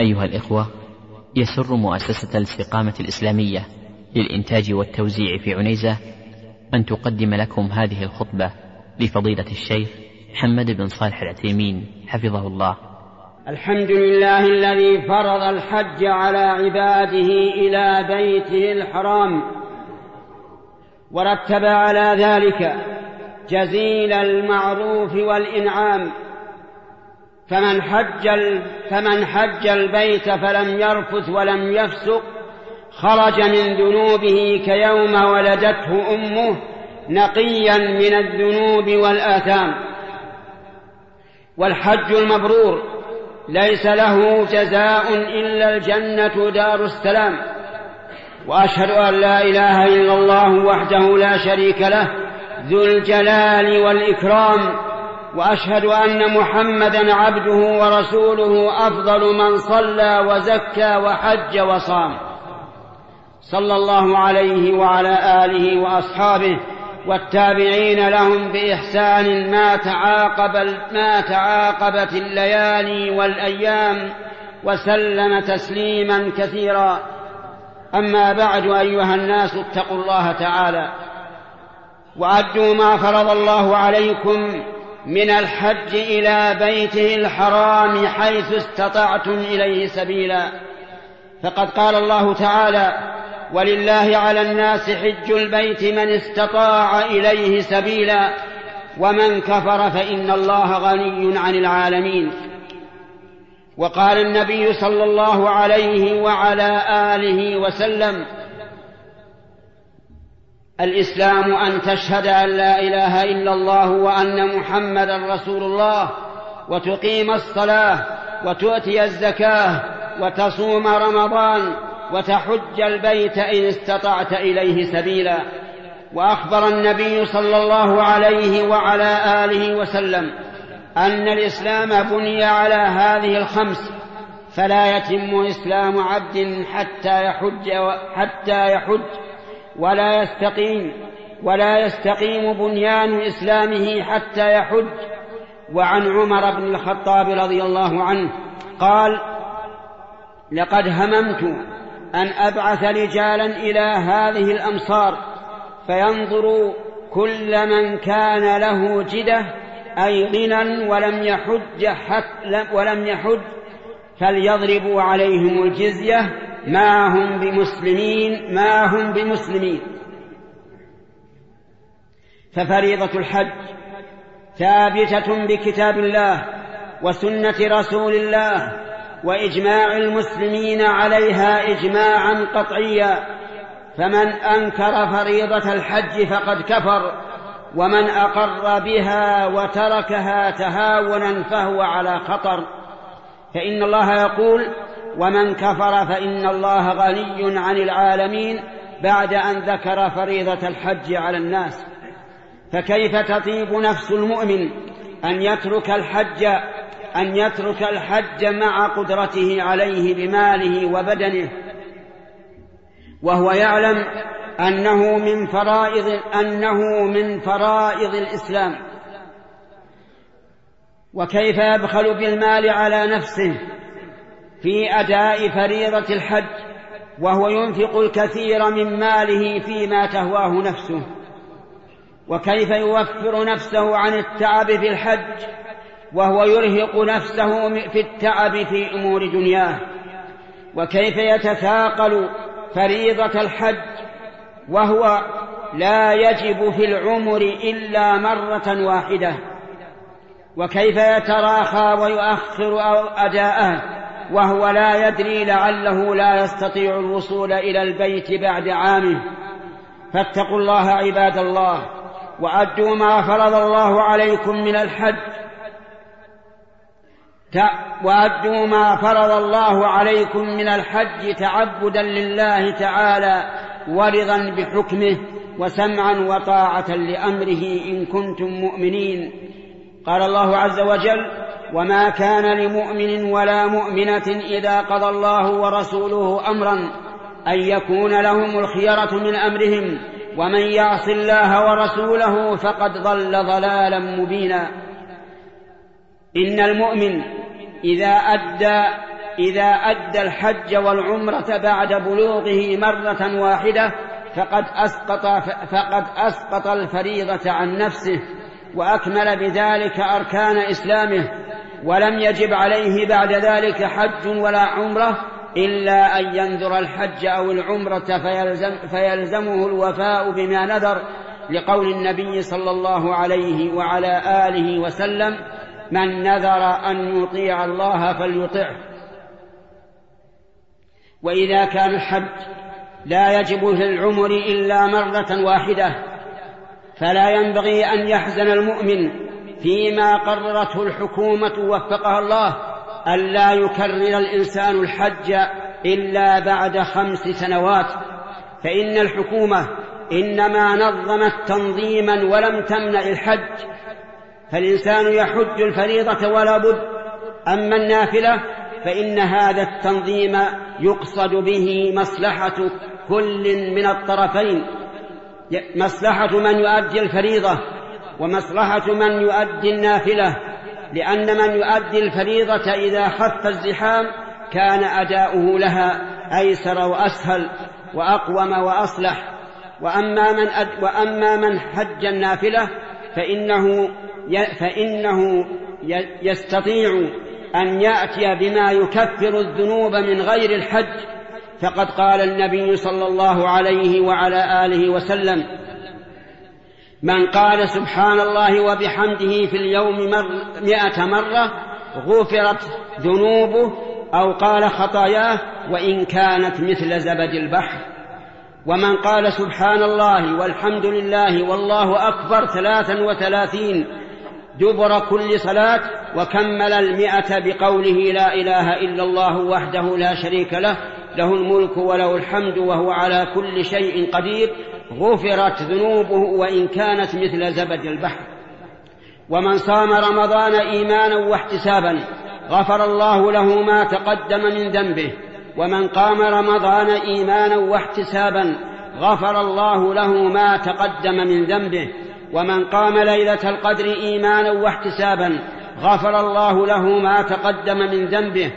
أيها الإخوة يسر مؤسسة الاستقامة الإسلامية للإنتاج والتوزيع في عنيزة أن تقدم لكم هذه الخطبة لفضيلة الشيخ محمد بن صالح العثيمين حفظه الله. الحمد لله الذي فرض الحج على عباده إلى بيته الحرام ورتب على ذلك جزيل المعروف والإنعام فمن حج فمن حج البيت فلم يرفث ولم يفسق خرج من ذنوبه كيوم ولدته أمه نقيا من الذنوب والآثام. والحج المبرور ليس له جزاء إلا الجنة دار السلام. وأشهد أن لا إله إلا الله وحده لا شريك له ذو الجلال والإكرام. وأشهد أن محمدا عبده ورسوله أفضل من صلى وزكى وحج وصام. صلى الله عليه وعلى آله وأصحابه والتابعين لهم بإحسان ما تعاقب ما تعاقبت الليالي والأيام وسلم تسليما كثيرا. أما بعد أيها الناس اتقوا الله تعالى وأدوا ما فرض الله عليكم من الحج إلى بيته الحرام حيث استطعتم إليه سبيلا. فقد قال الله تعالى ولله على الناس حج البيت من استطاع إليه سبيلا ومن كفر فإن الله غني عن العالمين. وقال النبي صلى الله عليه وعلى آله وسلم الإسلام أن تشهد أن لا إله إلا الله وأن محمدا رسول الله وتقيم الصلاة وتؤتي الزكاة وتصوم رمضان وتحج البيت إن استطعت إليه سبيلا. وأخبر النبي صلى الله عليه وعلى آله وسلم أن الإسلام بني على هذه الخمس فلا يتم إسلام عبد حتى يحج حتى يحج ولا يستقيم ولا يستقيم بنيان إسلامه حتى يحج. وعن عمر بن الخطاب رضي الله عنه قال لقد هممت أن أبعث رجالا إلى هذه الأمصار فينظروا كل من كان له جدة أي غنى ولم يحج حتى ولم يحج فليضربوا عليهم الجزية ما هم بمسلمين ما هم بمسلمين. ففريضة الحج ثابتة بكتاب الله وسنة رسول الله وإجماع المسلمين عليها إجماعا قطعيا. فمن أنكر فريضة الحج فقد كفر ومن أقر بها وتركها تهاونا فهو على خطر. فإن الله يقول ومن كفر فإن الله غني عن العالمين بعد أن ذكر فريضة الحج على الناس. فكيف تطيب نفس المؤمن أن يترك الحج أن يترك الحج مع قدرته عليه بماله وبدنه؟ وهو يعلم أنه من فرائض أنه من فرائض الإسلام. وكيف يبخل بالمال على نفسه؟ في أداء فريضة الحج وهو ينفق الكثير من ماله فيما تهواه نفسه. وكيف يوفر نفسه عن التعب في الحج وهو يرهق نفسه في التعب في أمور دنياه. وكيف يتثاقل فريضة الحج وهو لا يجب في العمر إلا مرة واحدة. وكيف يتراخى ويؤخر أداءه وهو لا يدري لعله لا يستطيع الوصول إلى البيت بعد عامه. فاتقوا الله عباد الله وأدوا ما فرض الله عليكم من الحج. وأدوا ما فرض الله عليكم من الحج تعبدا لله تعالى ورضا بحكمه وسمعا وطاعة لأمره إن كنتم مؤمنين. قال الله عز وجل وما كان لمؤمن ولا مؤمنة إذا قضى الله ورسوله أمرا أن يكون لهم الخيرة من أمرهم ومن يعص الله ورسوله فقد ضل ضلالا مبينا. إن المؤمن إذا أدى إذا أدى الحج والعمرة بعد بلوغه مرة واحدة فقد أسقط فقد أسقط الفريضة عن نفسه وأكمل بذلك أركان إسلامه. ولم يجب عليه بعد ذلك حج ولا عمرة إلا أن ينذر الحج أو العمرة فيلزم فيلزمه الوفاء بما نذر لقول النبي صلى الله عليه وعلى آله وسلم من نذر أن يطيع الله فليطعه. وإذا كان الحج لا يجب في العمر إلا مرة واحدة فلا ينبغي أن يحزن المؤمن فيما قررته الحكومة وفقها الله ألا يكرر الإنسان الحج إلا بعد خمس سنوات. فإن الحكومة إنما نظمت تنظيما ولم تمنع الحج. فالإنسان يحج الفريضة ولا بد. أما النافلة فإن هذا التنظيم يقصد به مصلحة كل من الطرفين. مصلحة من يؤدي الفريضة ومصلحة من يؤدي النافلة لأن من يؤدي الفريضة إذا خف الزحام كان أداؤه لها أيسر وأسهل وأقوم وأصلح. وأما من أد وأما من حج النافلة فإنه فإنه يستطيع أن يأتي بما يكفر الذنوب من غير الحج. فقد قال النبي صلى الله عليه وعلى آله وسلم من قال سبحان الله وبحمده في اليوم مر مئة مرة غفرت ذنوبه أو قال خطاياه وإن كانت مثل زبد البحر. ومن قال سبحان الله والحمد لله والله أكبر ثلاثا وثلاثين دبر كل صلاة وكمل المئة بقوله لا إله إلا الله وحده لا شريك له له الملك وله الحمد وهو على كل شيء قدير. غفرت ذنوبه وإن كانت مثل زبد البحر. ومن صام رمضان إيمانا واحتسابا غفر الله له ما تقدم من ذنبه. ومن قام رمضان إيمانا واحتسابا غفر الله له ما تقدم من ذنبه. ومن قام ليلة القدر إيمانا واحتسابا غفر الله له ما تقدم من ذنبه.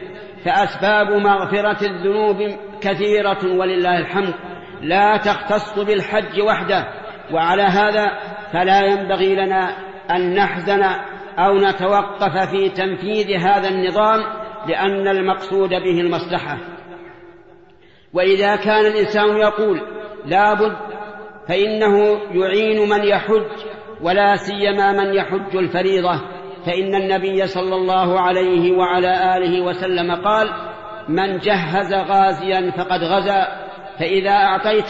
فأسباب مغفرة الذنوب كثيرة ولله الحمد. لا تختص بالحج وحده وعلى هذا فلا ينبغي لنا أن نحزن أو نتوقف في تنفيذ هذا النظام لأن المقصود به المصلحة. وإذا كان الإنسان يقول لا بد فإنه يعين من يحج ولا سيما من يحج الفريضة. فإن النبي صلى الله عليه وعلى آله وسلم قال من جهز غازيا فقد غزا فإذا أعطيت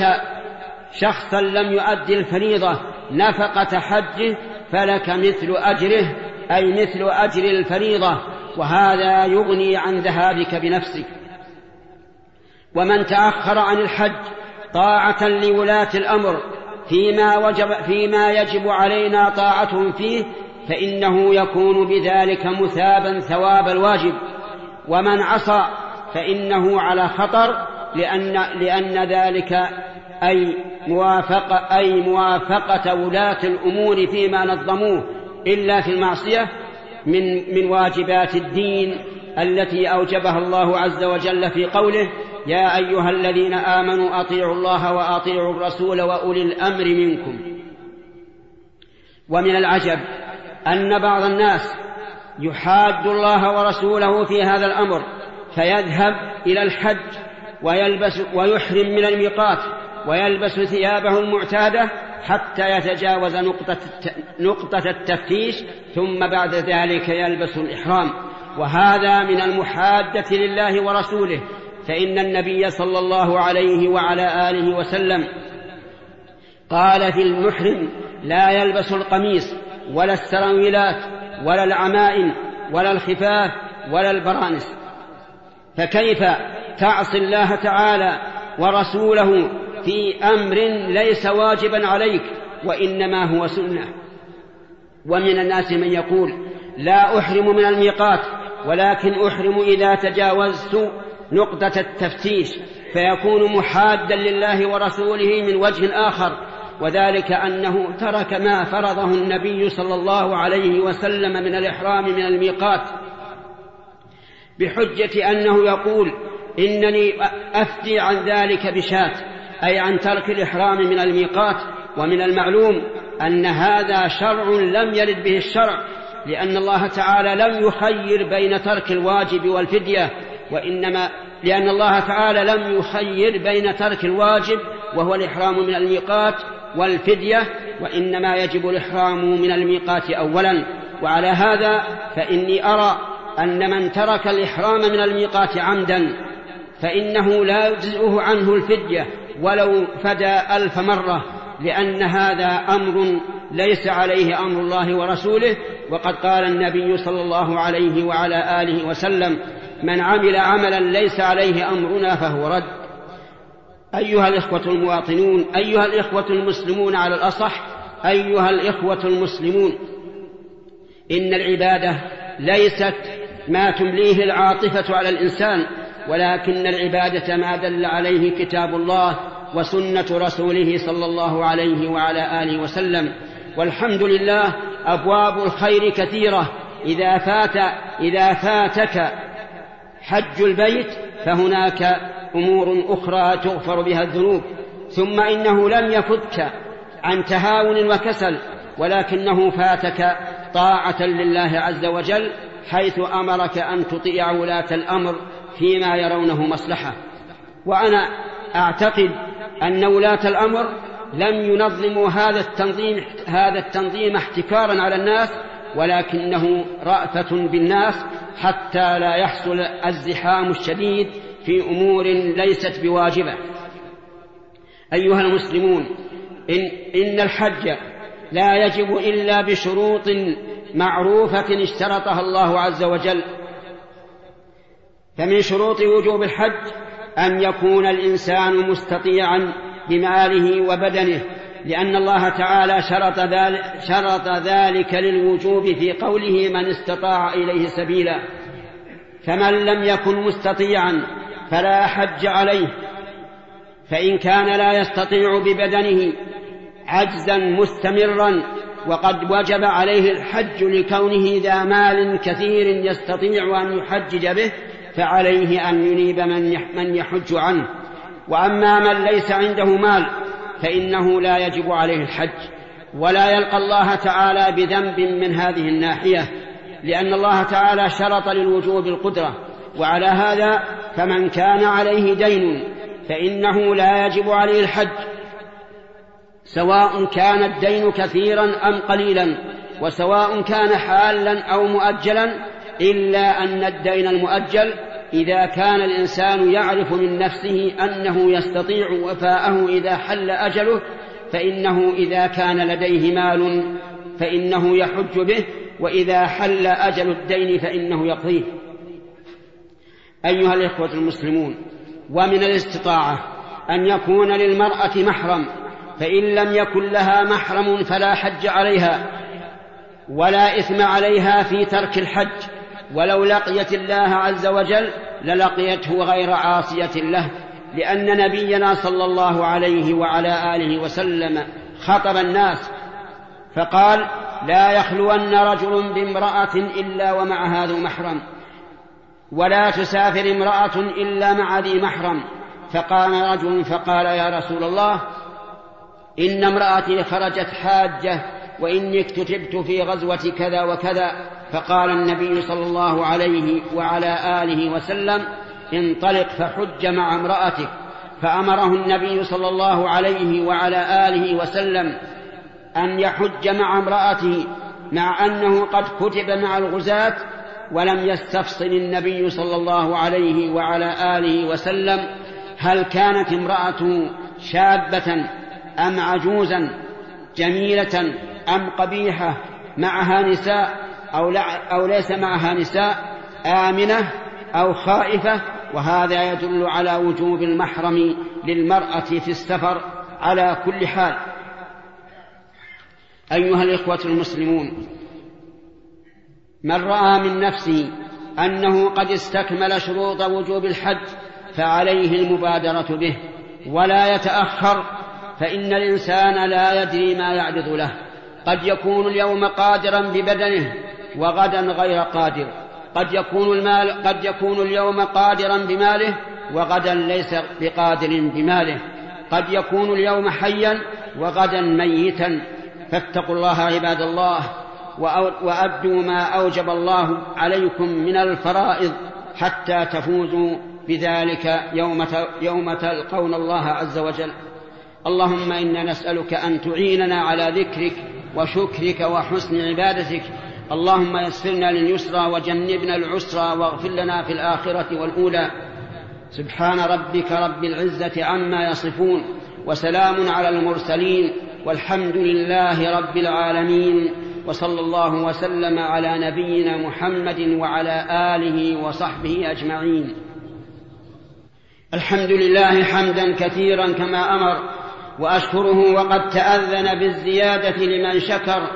شخصا لم يؤدي الفريضة نفقة حجه فلك مثل أجره أي مثل أجر الفريضة وهذا يغني عن ذهابك بنفسك. ومن تأخر عن الحج طاعة لولاة الأمر فيما وجب فيما يجب علينا طاعتهم فيه فإنه يكون بذلك مثابا ثواب الواجب. ومن عصى فإنه على خطر لأن لأن ذلك أي موافقة أي موافقة ولاة الأمور فيما نظموه إلا في المعصية من من واجبات الدين التي أوجبها الله عز وجل في قوله يا أيها الذين آمنوا أطيعوا الله وأطيعوا الرسول وأولي الأمر منكم. ومن العجب أن بعض الناس يحاد الله ورسوله في هذا الأمر فيذهب إلى الحج ويلبس ويحرم من الميقات ويلبس ثيابه المعتادة حتى يتجاوز نقطة نقطة التفتيش ثم بعد ذلك يلبس الإحرام. وهذا من المحادة لله ورسوله. فإن النبي صلى الله عليه وعلى آله وسلم قال في المحرم لا يلبس القميص ولا السراويلات ولا العمائم ولا الخفاف ولا البرانس. فكيف تعصي الله تعالى ورسوله في أمر ليس واجبا عليك وإنما هو سنة. ومن الناس من يقول لا أحرم من الميقات ولكن أحرم إذا تجاوزت نقطة التفتيش فيكون محادا لله ورسوله من وجه آخر. وذلك أنه ترك ما فرضه النبي صلى الله عليه وسلم من الإحرام من الميقات بحجة أنه يقول إنني أفتي عن ذلك بشاة أي عن ترك الإحرام من الميقات ومن المعلوم أن هذا شرع لم يرد به الشرع لأن الله تعالى لم يخير بين ترك الواجب والفدية وإنما لأن الله تعالى لم يخير بين ترك الواجب وهو الإحرام من الميقات والفدية وإنما يجب الإحرام من الميقات أولا. وعلى هذا فإني أرى أن من ترك الإحرام من الميقات عمدا. فإنه لا يجزئه عنه الفدية ولو فدى ألف مرة لأن هذا أمر ليس عليه أمر الله ورسوله وقد قال النبي صلى الله عليه وعلى آله وسلم من عمل عملا ليس عليه أمرنا فهو رد. أيها الإخوة المواطنون أيها الإخوة المسلمون على الأصح أيها الإخوة المسلمون إن العبادة ليست ما تمليه العاطفة على الإنسان ولكن العبادة ما دل عليه كتاب الله وسنة رسوله صلى الله عليه وعلى آله وسلم. والحمد لله أبواب الخير كثيرة. إذا فات إذا فاتك حج البيت فهناك أمور أخرى تغفر بها الذنوب. ثم إنه لم يفتك عن تهاون وكسل ولكنه فاتك طاعة لله عز وجل حيث أمرك أن تطيع ولاة الأمر فيما يرونه مصلحة. وأنا أعتقد أن ولاة الأمر لم ينظموا هذا التنظيم هذا التنظيم احتكارا على الناس ولكنه رأفة بالناس حتى لا يحصل الزحام الشديد في أمور ليست بواجبة. أيها المسلمون إن, إن الحج لا يجب إلا بشروط معروفة اشترطها الله عز وجل. فمن شروط وجوب الحج أن يكون الإنسان مستطيعا بماله وبدنه لأن الله تعالى شرط ذلك, شرط ذلك للوجوب في قوله من استطاع إليه سبيلا. فمن لم يكن مستطيعا فلا حج عليه فإن كان لا يستطيع ببدنه عجزا مستمرا وقد وجب عليه الحج لكونه ذا مال كثير يستطيع أن يحجج به فعليه أن ينيب من يحج عنه. وأما من ليس عنده مال فإنه لا يجب عليه الحج. ولا يلقى الله تعالى بذنب من هذه الناحية لأن الله تعالى شرط للوجوب القدرة. وعلى هذا فمن كان عليه دين فإنه لا يجب عليه الحج. سواء كان الدين كثيرا أم قليلا وسواء كان حالا أو مؤجلا إلا أن الدين المؤجل إذا كان الإنسان يعرف من نفسه أنه يستطيع وفاءه إذا حل أجله فإنه إذا كان لديه مال فإنه يحج به وإذا حل أجل الدين فإنه يقضيه. أيها الإخوة المسلمون ومن الاستطاعة أن يكون للمرأة محرم فإن لم يكن لها محرم فلا حج عليها ولا إثم عليها في ترك الحج. ولو لقيت الله عز وجل للقيته غير عاصية له لأن نبينا صلى الله عليه وعلى آله وسلم خطب الناس فقال لا يخلون رجل بامرأة إلا ومعها ذو محرم ولا تسافر امرأة إلا مع ذي محرم. فقام رجل فقال يا رسول الله إن امرأتي خرجت حاجة وإني اكتتبت في غزوة كذا وكذا فقال النبي صلى الله عليه وعلى آله وسلم انطلق فحج مع امرأتك. فأمره النبي صلى الله عليه وعلى آله وسلم أن يحج مع امرأته مع أنه قد كتب مع الغزاة ولم يستفصل النبي صلى الله عليه وعلى آله وسلم هل كانت امرأته شابة أم عجوزا جميلة أم قبيحة معها نساء أو, أو ليس معها نساء آمنة أو خائفة وهذا يدل على وجوب المحرم للمرأة في السفر على كل حال. أيها الإخوة المسلمون من رأى من نفسه أنه قد استكمل شروط وجوب الحج فعليه المبادرة به ولا يتأخر فإن الإنسان لا يدري ما يعرض له. قد يكون اليوم قادرا ببدنه وغدا غير قادر. قد يكون المال قد يكون اليوم قادرا بماله وغدا ليس بقادر بماله. قد يكون اليوم حيا وغدا ميتا. فاتقوا الله عباد الله وأدوا ما أوجب الله عليكم من الفرائض حتى تفوزوا بذلك يوم يوم تلقون الله عز وجل. اللهم إنا نسألك أن تعيننا على ذكرك وشكرك وحسن عبادتك. اللهم يسرنا لليسرى وجنبنا العسرى واغفر لنا في الآخرة والأولى. سبحان ربك رب العزة عما يصفون وسلام على المرسلين والحمد لله رب العالمين. وصلى الله وسلم على نبينا محمد وعلى آله وصحبه أجمعين. الحمد لله حمدا كثيرا كما أمر وأشكره وقد تأذن بالزيادة لمن شكر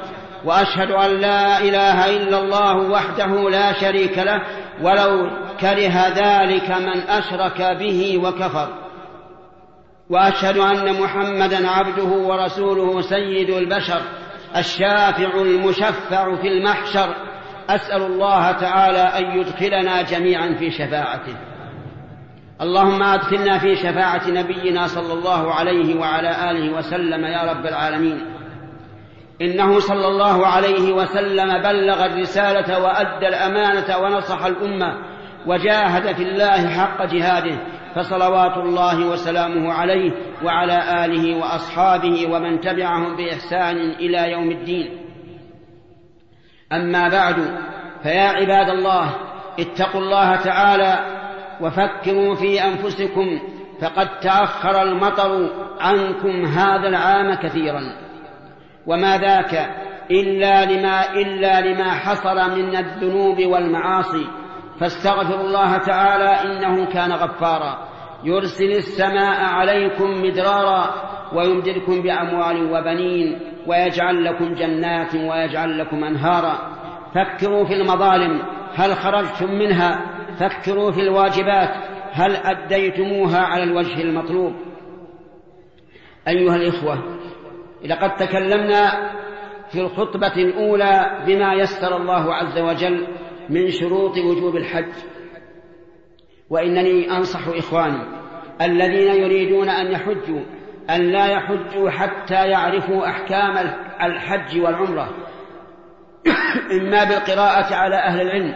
وأشهد أن لا إله إلا الله وحده لا شريك له ولو كره ذلك من أشرك به وكفر. وأشهد أن محمدا عبده ورسوله سيد البشر الشافع المشفع في المحشر. أسأل الله تعالى أن يدخلنا جميعا في شفاعته. اللهم أدخلنا في شفاعة نبينا صلى الله عليه وعلى آله وسلم يا رب العالمين. إنه صلى الله عليه وسلم بلغ الرسالة وأدى الأمانة ونصح الأمة وجاهد في الله حق جهاده فصلوات الله وسلامه عليه وعلى آله وأصحابه ومن تبعهم بإحسان إلى يوم الدين. أما بعد فيا عباد الله اتقوا الله تعالى وفكروا في أنفسكم فقد تأخر المطر عنكم هذا العام كثيرا. وما ذاك إلا لما إلا لما حصل من الذنوب والمعاصي. فاستغفروا الله تعالى إنه كان غفارا. يرسل السماء عليكم مدرارا ويمددكم بأموال وبنين ويجعل لكم جنات ويجعل لكم أنهارا. فكروا في المظالم. هل خرجتم منها؟ فكروا في الواجبات هل أديتموها على الوجه المطلوب؟ أيها الإخوة لقد تكلمنا في الخطبة الأولى بما يسر الله عز وجل من شروط وجوب الحج. وإنني أنصح إخواني الذين يريدون أن يحجوا أن لا يحجوا حتى يعرفوا أحكام الحج والعمرة إما بالقراءة على أهل العلم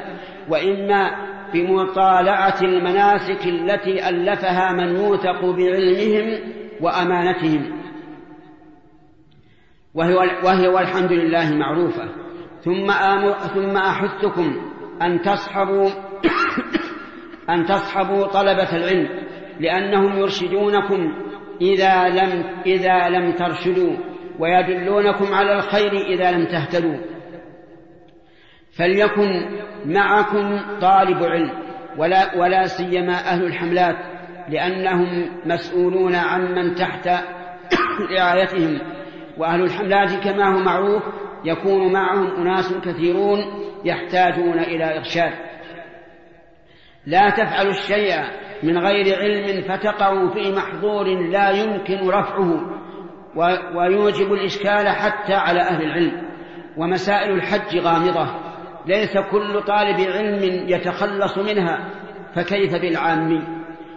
وإما بمطالعة المناسك التي ألفها من يوثق بعلمهم وأمانتهم. وهي, وهي والحمد لله معروفة. ثم ثم أحثكم أن تصحبوا أن تصحبوا طلبة العلم لأنهم يرشدونكم إذا لم إذا لم ترشدوا ويدلونكم على الخير إذا لم تهتدوا. فليكن معكم طالب علم ولا, ولا سيما أهل الحملات لأنهم مسؤولون عمن تحت رعايتهم. وأهل الحملات كما هو معروف يكون معهم أناس كثيرون يحتاجون إلى إرشاد. لا تفعلوا الشيء من غير علم فتقعوا في محظور لا يمكن رفعه ويوجب الإشكال حتى على أهل العلم. ومسائل الحج غامضة. ليس كل طالب علم يتخلص منها فكيف بالعام؟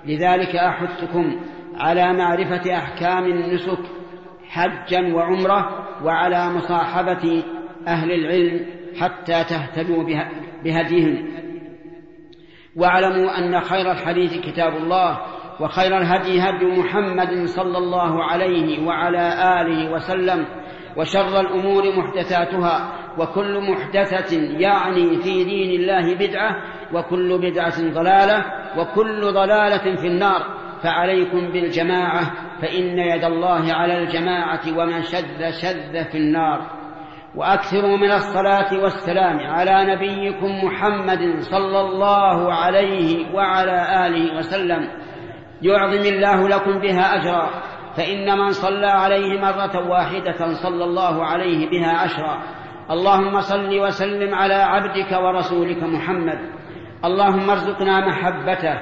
لذلك أحثكم على معرفة أحكام النسك حجا وعمرة وعلى مصاحبة أهل العلم حتى تهتدوا بهديهم. واعلموا أن خير الحديث كتاب الله وخير الهدي هدي محمد صلى الله عليه وعلى آله وسلم وشر الأمور محدثاتها وكل محدثة يعني في دين الله بدعة وكل بدعة ضلالة وكل ضلالة في النار. فعليكم بالجماعة فإن يد الله على الجماعة ومن شذ شذ في النار. وأكثروا من الصلاة والسلام على نبيكم محمد صلى الله عليه وعلى آله وسلم. يعظم الله لكم بها أجرا. فإن من صلى عليه مرة واحدة صلى الله عليه بها عشرا. اللهم صل وسلم على عبدك ورسولك محمد. اللهم ارزقنا محبته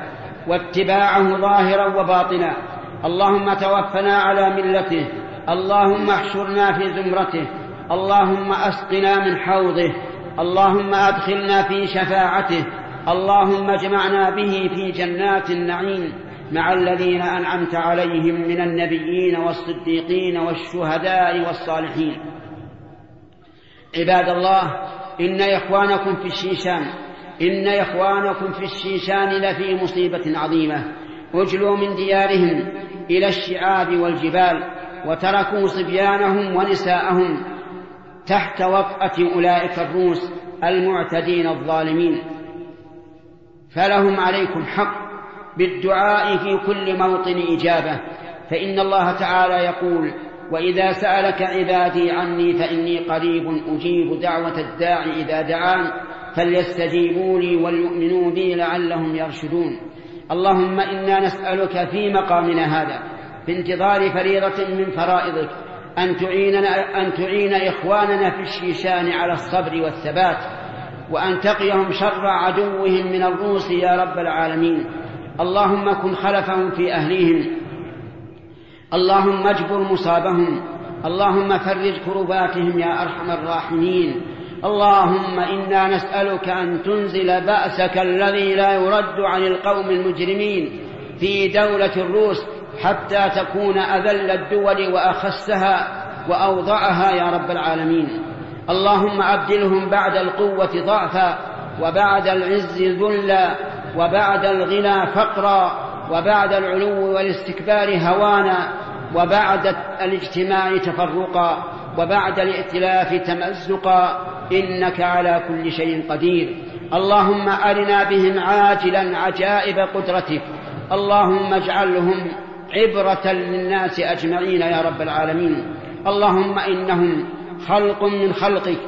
واتباعه ظاهرا وباطنا. اللهم توفنا على ملته. اللهم احشرنا في زمرته. اللهم أسقنا من حوضه. اللهم أدخلنا في شفاعته. اللهم اجمعنا به في جنات النعيم. مع الذين أنعمت عليهم من النبيين والصديقين والشهداء والصالحين. عباد الله إن إخوانكم في الشيشان إن إخوانكم في الشيشان لفي مصيبة عظيمة. أجلوا من ديارهم إلى الشعاب والجبال وتركوا صبيانهم ونساءهم تحت وطأة أولئك الروس المعتدين الظالمين. فلهم عليكم حق بالدعاء في كل موطن إجابة. فإن الله تعالى يقول وإذا سألك عبادي عني فإني قريب أجيب دعوة الداع إذا دعان فليستجيبوا لي وليؤمنوا بي لعلهم يرشدون. اللهم إنا نسألك في مقامنا هذا في انتظار فريضة من فرائضك أن تعيننا أن تعين إخواننا في الشيشان على الصبر والثبات وأن تقيهم شر عدوهم من الروس يا رب العالمين. اللهم كن خلفهم في أهليهم. اللهم اجبر مصابهم. اللهم فرج كرباتهم يا أرحم الراحمين. اللهم إنا نسألك أن تنزل بأسك الذي لا يرد عن القوم المجرمين في دولة الروس حتى تكون أذل الدول وأخسها وأوضعها يا رب العالمين. اللهم أبدلهم بعد القوة ضعفا وبعد العز ذلا وبعد الغنى فقرا وبعد العلو والاستكبار هوانا وبعد الاجتماع تفرقا وبعد الائتلاف تمزقا إنك على كل شيء قدير. اللهم أرنا بهم عاجلا عجائب قدرتك. اللهم اجعلهم عبرة للناس أجمعين يا رب العالمين. اللهم إنهم خلق من خلقك.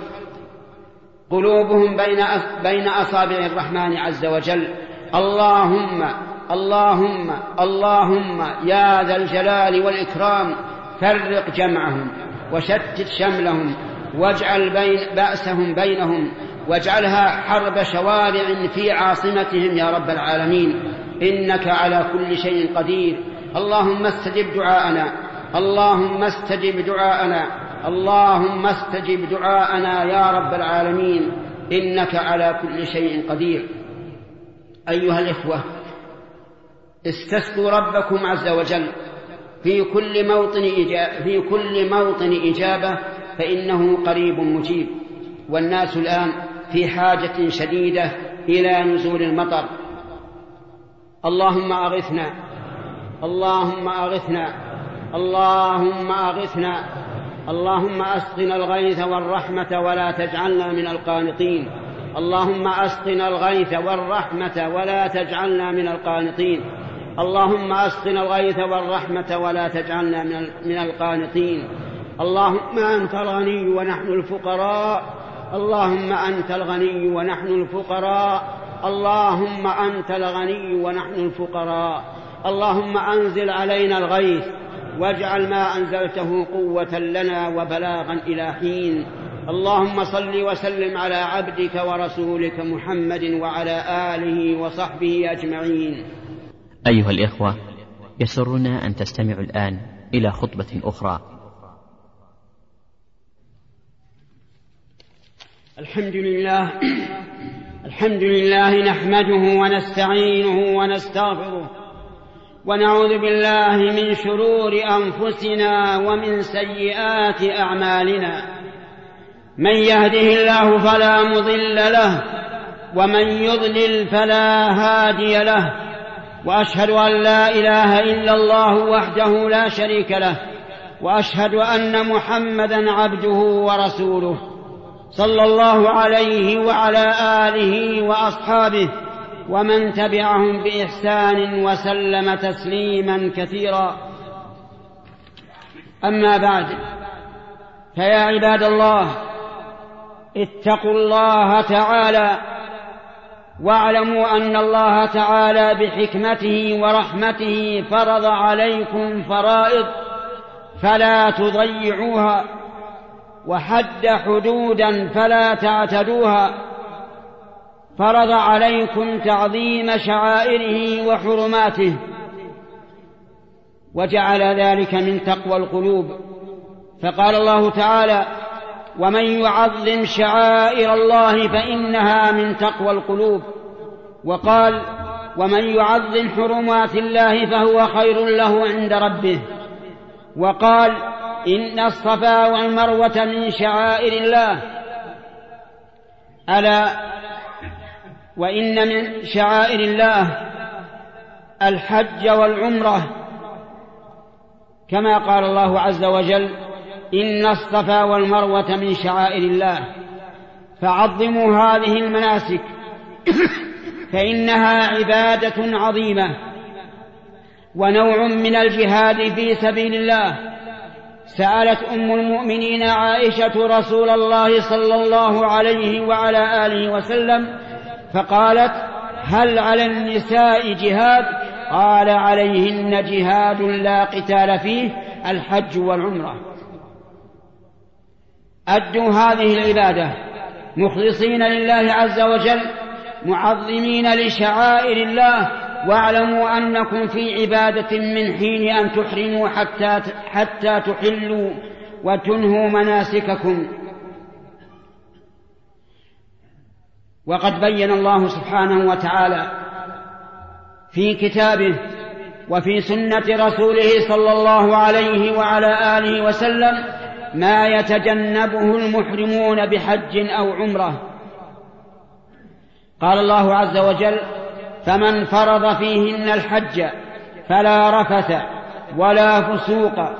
قلوبهم بين بين أصابع الرحمن عز وجل. اللهم اللهم اللهم يا ذا الجلال والإكرام فرق جمعهم وشتت شملهم واجعل بين بأسهم بينهم واجعلها حرب شوارع في عاصمتهم يا رب العالمين. إنك على كل شيء قدير. اللهم استجب دعاءنا. اللهم استجب دعاءنا. اللهم استجب دعاءنا يا رب العالمين. إنك على كل شيء قدير. أيها الإخوة استسقوا ربكم عز وجل. في كل موطن إجابة في كل موطن إجابة فإنه قريب مجيب. والناس الآن في حاجة شديدة إلى نزول المطر. اللهم أغثنا اللهم أغثنا اللهم أغثنا اللهم أسقنا الغيث والرحمة ولا تجعلنا من القانطين. اللهم أسقنا الغيث والرحمة ولا تجعلنا من القانطين. اللهم أسقنا الغيث والرحمة ولا تجعلنا من القانطين. اللهم أنت الغني ونحن الفقراء. اللهم أنت الغني ونحن الفقراء. اللهم أنت الغني ونحن الفقراء. اللهم أنزل علينا الغيث واجعل ما أنزلته قوة لنا وبلاغا إلى حين. اللهم صل وسلم على عبدك ورسولك محمد وعلى آله وصحبه أجمعين. أيها الإخوة يسرنا أن تستمعوا الآن إلى خطبة أخرى. الحمد لله الحمد لله نحمده ونستعينه ونستغفره ونعوذ بالله من شرور أنفسنا ومن سيئات أعمالنا. من يهده الله فلا مضل له ومن يضلل فلا هادي له وأشهد أن لا إله إلا الله وحده لا شريك له وأشهد أن محمدا عبده ورسوله صلى الله عليه وعلى آله وأصحابه ومن تبعهم بإحسان وسلم تسليما كثيرا. أما بعد فيا عباد الله اتقوا الله تعالى واعلموا أن الله تعالى بحكمته ورحمته فرض عليكم فرائض فلا تضيعوها وحد حدودا فلا تعتدوها فرض عليكم تعظيم شعائره وحرماته وجعل ذلك من تقوى القلوب فقال الله تعالى ومن يعظم شعائر الله فإنها من تقوى القلوب. وقال ومن يعظم حرمات الله فهو خير له عند ربه. وقال إن الصفا والمروة من شعائر الله. ألا؟ وإن من شعائر الله الحج والعمرة. كما قال الله عز وجل إن الصفا والمروة من شعائر الله. فعظموا هذه المناسك. فإنها عبادة عظيمة. ونوع من الجهاد في سبيل الله. سألت أم المؤمنين عائشة رسول الله صلى الله عليه وعلى آله وسلم فقالت هل على النساء جهاد؟ قال عليهن جهاد لا قتال فيه الحج والعمرة. أدوا هذه العبادة مخلصين لله عز وجل معظمين لشعائر الله واعلموا أنكم في عبادة من حين أن تحرموا حتى حتى تحلوا وتنهوا مناسككم. وقد بين الله سبحانه وتعالى في كتابه وفي سنة رسوله صلى الله عليه وعلى آله وسلم ما يتجنبه المحرمون بحج أو عمرة. قال الله عز وجل فمن فرض فيهن الحج فلا رفث ولا فسوق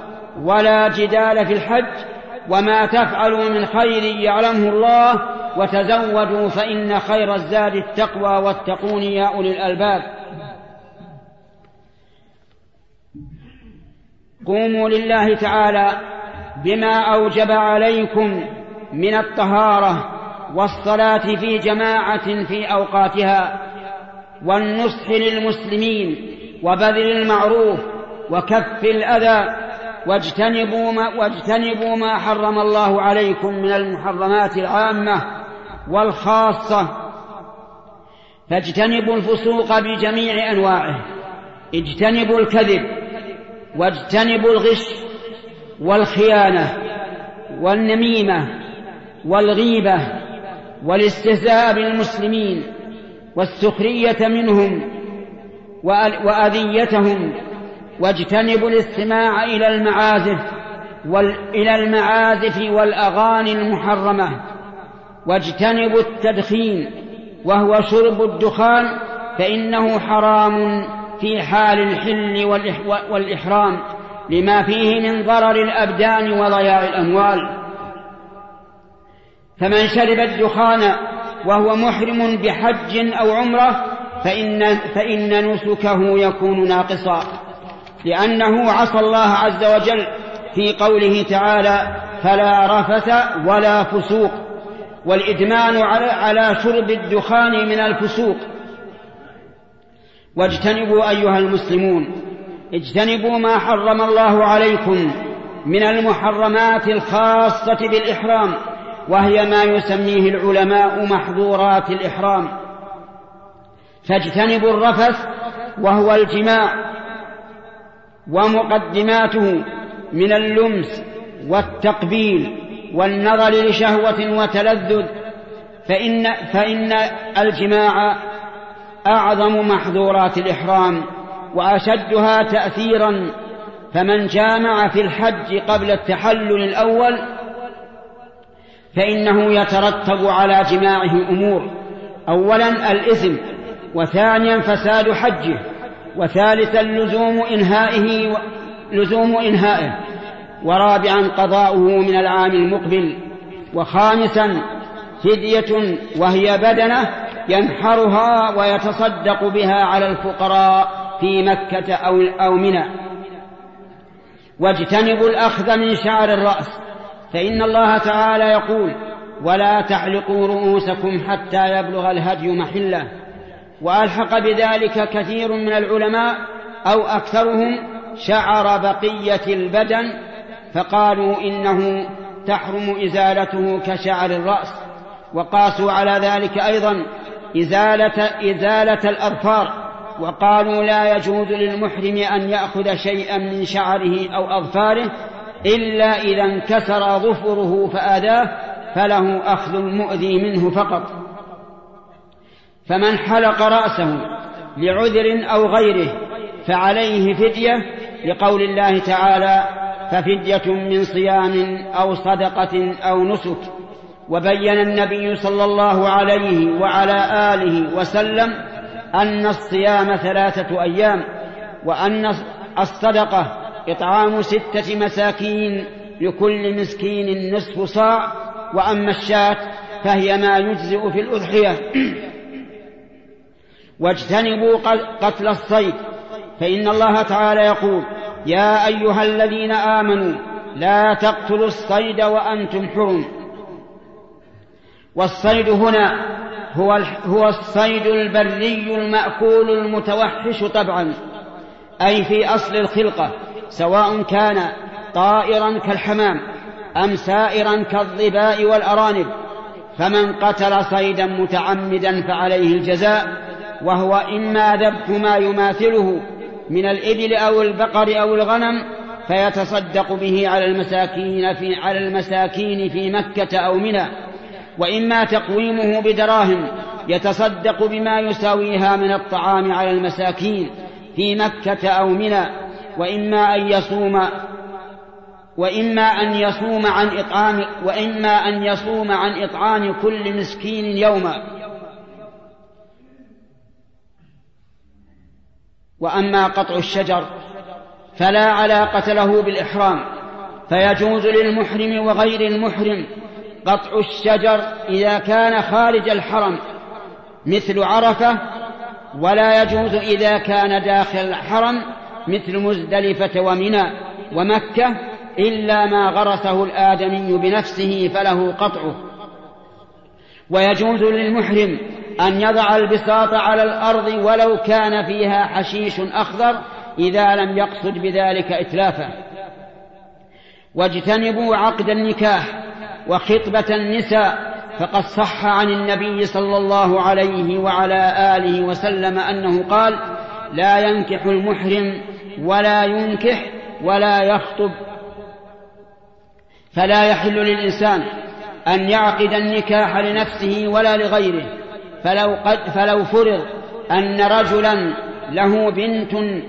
ولا جدال في الحج وما تفعلوا من خير يعلمه الله وتزودوا فإن خير الزاد التقوى واتقون يا أولي الألباب. قوموا لله تعالى بما أوجب عليكم من الطهارة والصلاة في جماعة في أوقاتها والنصح للمسلمين وبذل المعروف وكف الأذى واجتنبوا ما, واجتنبوا ما حرم الله عليكم من المحرمات العامة والخاصة فاجتنبوا الفسوق بجميع أنواعه اجتنبوا الكذب واجتنبوا الغش والخيانة والنميمة والغيبة والاستهزاء بالمسلمين والسخرية منهم وأذيتهم واجتنبوا الاستماع إلى المعازف إلى المعازف والأغاني المحرمة واجتنبوا التدخين وهو شرب الدخان فإنه حرام في حال الحل والإحرام لما فيه من ضرر الأبدان وضياع الأموال. فمن شرب الدخان وهو محرم بحج أو عمرة فإن, فإن نسكه يكون ناقصا. لأنه عصى الله عز وجل في قوله تعالى فلا رفث ولا فسوق والإدمان على شرب الدخان من الفسوق. واجتنبوا أيها المسلمون اجتنبوا ما حرم الله عليكم من المحرمات الخاصة بالإحرام وهي ما يسميه العلماء محظورات الإحرام. فاجتنبوا الرفث وهو الجماع ومقدماته من اللمس والتقبيل والنظر لشهوة وتلذذ. فإن, فإن الجماع أعظم محظورات الإحرام. وأشدها تأثيرا فمن جامع في الحج قبل التحلل الأول فإنه يترتب على جماعة أمور أولا الإثم وثانيا فساد حجه وثالثا لزوم إنهائه و... لزوم إنهائه ورابعا قضاؤه من العام المقبل وخامسا فدية وهي بدنة ينحرها ويتصدق بها على الفقراء. في مكة أو أو منى. واجتنبوا الأخذ من شعر الرأس فإن الله تعالى يقول ولا تحلقوا رؤوسكم حتى يبلغ الهدي محلة. وألحق بذلك كثير من العلماء أو أكثرهم شعر بقية البدن فقالوا إنه تحرم إزالته كشعر الرأس. وقاسوا على ذلك أيضا ازاله إزالة الأظفار. وقالوا لا يجوز للمحرم أن يأخذ شيئا من شعره أو أظفاره إلا إذا انكسر ظفره فآذاه فله أخذ المؤذي منه فقط. فمن حلق رأسه لعذر أو غيره فعليه فدية لقول الله تعالى ففدية من صيام أو صدقة أو نسك. وبين النبي صلى الله عليه وعلى آله وسلم أن الصيام ثلاثة أيام وأن الصدقة إطعام ستة مساكين لكل مسكين نصف صاع وأما الشاة فهي ما يجزئ في الأضحية. واجتنبوا قتل الصيد فإن الله تعالى يقول يا أيها الذين آمنوا لا تقتلوا الصيد وأنتم حرم. والصيد هنا هو هو الصيد البري المأكول المتوحش طبعا أي في أصل الخلقة سواء كان طائرا كالحمام أم سائرا كالظباء والأرانب. فمن قتل صيدا متعمدا فعليه الجزاء وهو إما ذبح ما يماثله من الإبل أو البقر أو الغنم فيتصدق به على المساكين في على المساكين في مكة أو منى. وإما تقويمه بدراهم يتصدق بما يساويها من الطعام على المساكين في مكة أو منى وإما أن يصوم وإما أن يصوم عن إطعام وإما أن يصوم عن إطعام كل مسكين يوما. وأما قطع الشجر فلا علاقة له بالإحرام فيجوز للمحرم وغير المحرم قطع الشجر إذا كان خارج الحرم مثل عرفة ولا يجوز إذا كان داخل الحرم مثل مزدلفة ومنى ومكة إلا ما غرسه الآدمي بنفسه فله قطعه. ويجوز للمحرم أن يضع البساط على الأرض ولو كان فيها حشيش أخضر إذا لم يقصد بذلك إتلافه. واجتنبوا عقد النكاح وخطبة النساء فقد صح عن النبي صلى الله عليه وعلى آله وسلم أنه قال لا ينكح المحرم ولا ينكح ولا يخطب. فلا يحل للإنسان أن يعقد النكاح لنفسه ولا لغيره. فلو, قد فلو فرض أن رجلا له بنت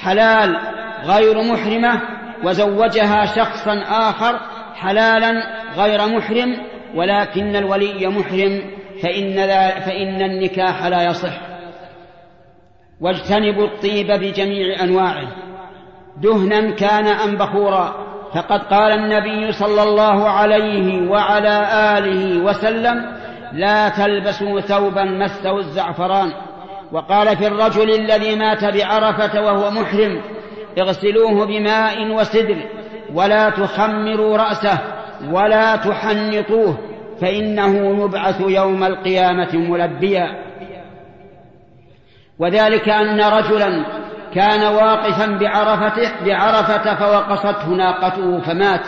حلال غير محرمة وزوجها شخصا آخر حلالا غير محرم ولكن الولي محرم فإن, فإن النكاح لا يصح. واجتنبوا الطيب بجميع أنواعه. دهنا كان أم بخورا فقد قال النبي صلى الله عليه وعلى آله وسلم لا تلبسوا ثوبا مسه الزعفران. وقال في الرجل الذي مات بعرفة وهو محرم اغسلوه بماء وسدر ولا تخمروا رأسه. ولا تحنطوه فإنه يبعث يوم القيامة ملبيا. وذلك أن رجلا كان واقفا بعرفته بعرفة فوقصته ناقته فمات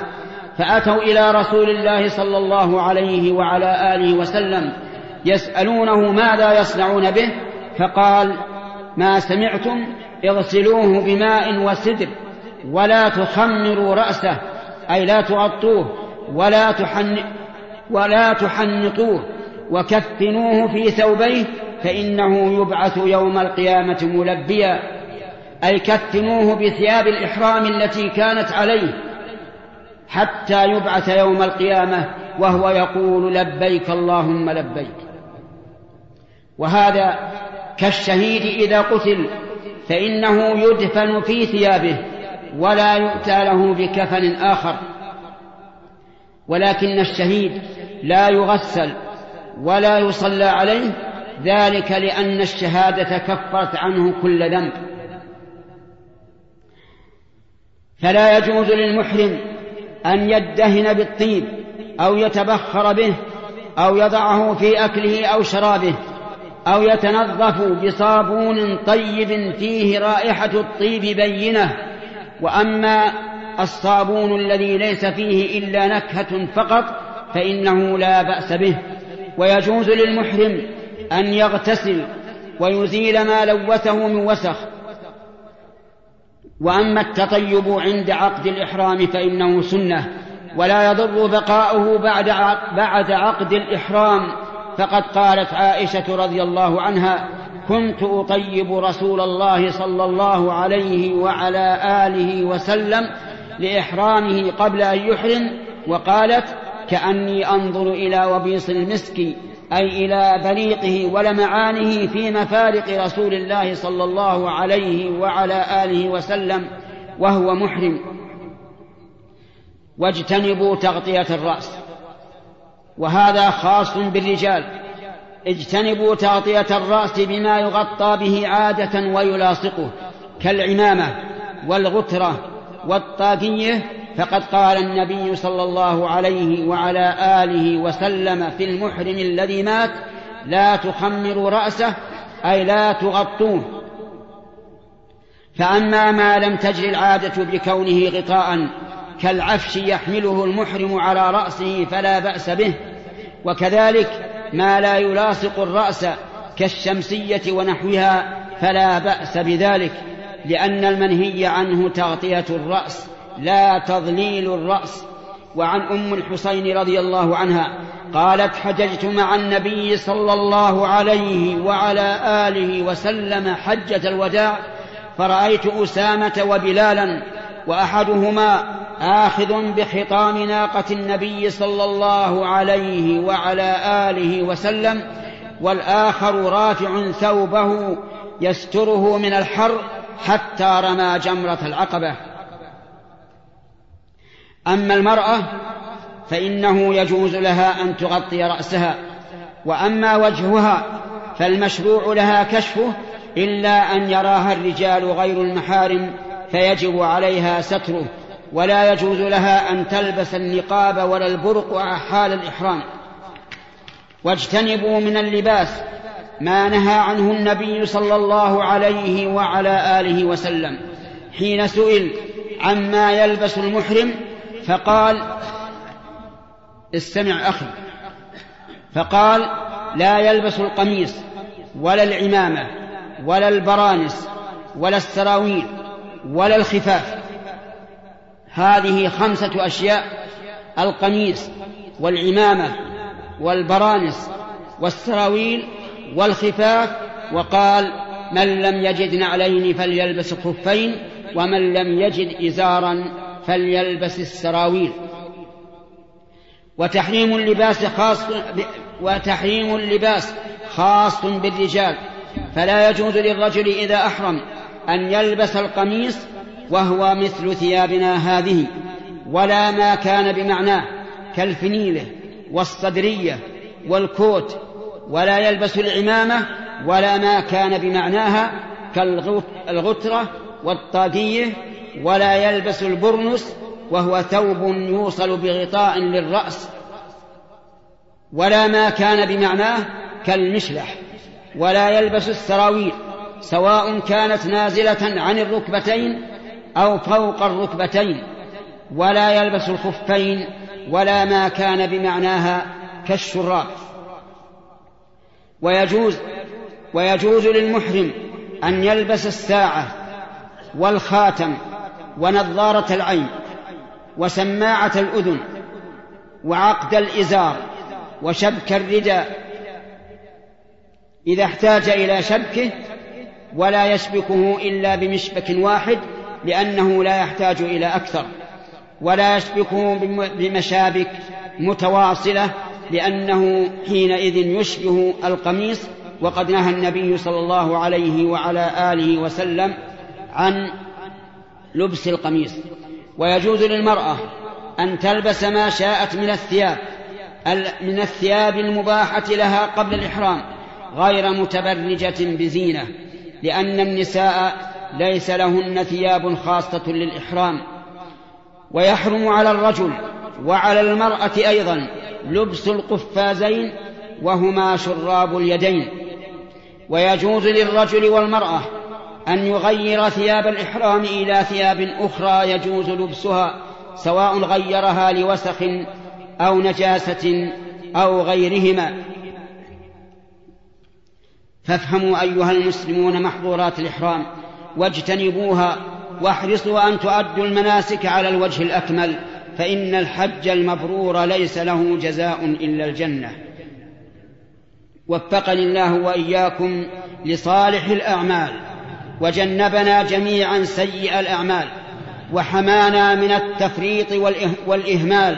فأتوا إلى رسول الله صلى الله عليه وعلى آله وسلم يسألونه ماذا يصنعون به فقال ما سمعتم اغسلوه بماء وسدر ولا تخمروا رأسه أي لا تغطوه ولا تحن ولا تحنطوه وكفنوه في ثوبيه فإنه يبعث يوم القيامة ملبيا أي كفنوه بثياب الإحرام التي كانت عليه حتى يبعث يوم القيامة وهو يقول لبيك اللهم لبيك. وهذا كالشهيد إذا قتل فإنه يدفن في ثيابه ولا يؤتى له بكفن آخر. ولكن الشهيد لا يغسل ولا يصلى عليه ذلك لأن الشهادة كفرت عنه كل ذنب. فلا يجوز للمحرم أن يدهن بالطيب أو يتبخر به أو يضعه في أكله أو شرابه أو يتنظف بصابون طيب فيه رائحة الطيب بينة. وأما الصابون الذي ليس فيه إلا نكهة فقط فإنه لا بأس به. ويجوز للمحرم أن يغتسل ويزيل ما لوثه من وسخ. وأما التطيب عند عقد الإحرام فإنه سنة. ولا يضر بقاؤه بعد بعد عقد الإحرام. فقد قالت عائشة رضي الله عنها كنت أطيب رسول الله صلى الله عليه وعلى آله وسلم لإحرامه قبل أن يحرم وقالت كأني أنظر إلى وبيص المسك أي إلى بريقه ولمعانه في مفارق رسول الله صلى الله عليه وعلى آله وسلم وهو محرم. واجتنبوا تغطية الرأس. وهذا خاص بالرجال. اجتنبوا تغطية الرأس بما يغطى به عادة ويلاصقه كالعمامة والغترة والطاقية فقد قال النبي صلى الله عليه وعلى آله وسلم في المحرم الذي مات لا تخمروا رأسه أي لا تغطوه. فأما ما لم تجر العادة بكونه غطاء كالعفش يحمله المحرم على رأسه فلا بأس به وكذلك ما لا يلاصق الرأس كالشمسية ونحوها فلا بأس بذلك. لأن المنهي عنه تغطية الرأس لا تضليل الرأس. وعن أم الحسين رضي الله عنها قالت حججت مع النبي صلى الله عليه وعلى آله وسلم حجة الوداع فرأيت أسامة وبلالا وأحدهما آخذ بخطام ناقة النبي صلى الله عليه وعلى آله وسلم والآخر رافع ثوبه يستره من الحر حتى رمى جمرة العقبة. أما المرأة فإنه يجوز لها أن تغطي رأسها وأما وجهها فالمشروع لها كشفه إلا أن يراها الرجال غير المحارم فيجب عليها ستره ولا يجوز لها أن تلبس النقاب ولا البرق حال الإحرام. واجتنبوا من اللباس ما نهى عنه النبي صلى الله عليه وعلى آله وسلم. حين سئل عما يلبس المحرم فقال استمع أخي. فقال لا يلبس القميص ولا العمامة ولا البرانس ولا السراويل ولا الخفاف. هذه خمسة أشياء القميص والعمامة والبرانس والسراويل والخفاف وقال من لم يجد نعلين فليلبس خفين ومن لم يجد إزارا فليلبس السراويل وتحريم اللباس خاص. وتحريم اللباس خاص بالرجال فلا يجوز للرجل إذا أحرم أن يلبس القميص وهو مثل ثيابنا هذه ولا ما كان بمعناه كالفنيلة والصدرية والكوت ولا يلبس العمامة ولا ما كان بمعناها كالغترة والطاقية ولا يلبس البرنس وهو ثوب يوصل بغطاء للرأس ولا ما كان بمعناه كالمشلح ولا يلبس السراويل سواء كانت نازلة عن الركبتين أو فوق الركبتين ولا يلبس الخفين ولا ما كان بمعناها كالشراب. ويجوز ويجوز للمحرم أن يلبس الساعة والخاتم ونظارة العين وسماعة الأذن وعقد الإزار وشبك الرداء إذا احتاج إلى شبكه ولا يشبكه إلا بمشبك واحد لأنه لا يحتاج إلى أكثر ولا يشبكه بمشابك متواصلة لأنه حينئذ يشبه القميص وقد نهى النبي صلى الله عليه وعلى آله وسلم عن لبس القميص. ويجوز للمرأة أن تلبس ما شاءت من الثياب من الثياب المباحة لها قبل الإحرام غير متبرجة بزينة لأن النساء ليس لهن ثياب خاصة للإحرام. ويحرم على الرجل وعلى المرأة أيضا لبس القفازين وهما شراب اليدين. ويجوز للرجل والمرأة أن يغير ثياب الإحرام إلى ثياب أخرى يجوز لبسها سواء غيرها لوسخ أو نجاسة أو غيرهما. فافهموا أيها المسلمون محظورات الإحرام واجتنبوها واحرصوا أن تؤدوا المناسك على الوجه الأكمل. فإن الحج المبرور ليس له جزاء إلا الجنة. وفقني الله وإياكم لصالح الأعمال وجنبنا جميعا سيء الأعمال وحمانا من التفريط والإهمال.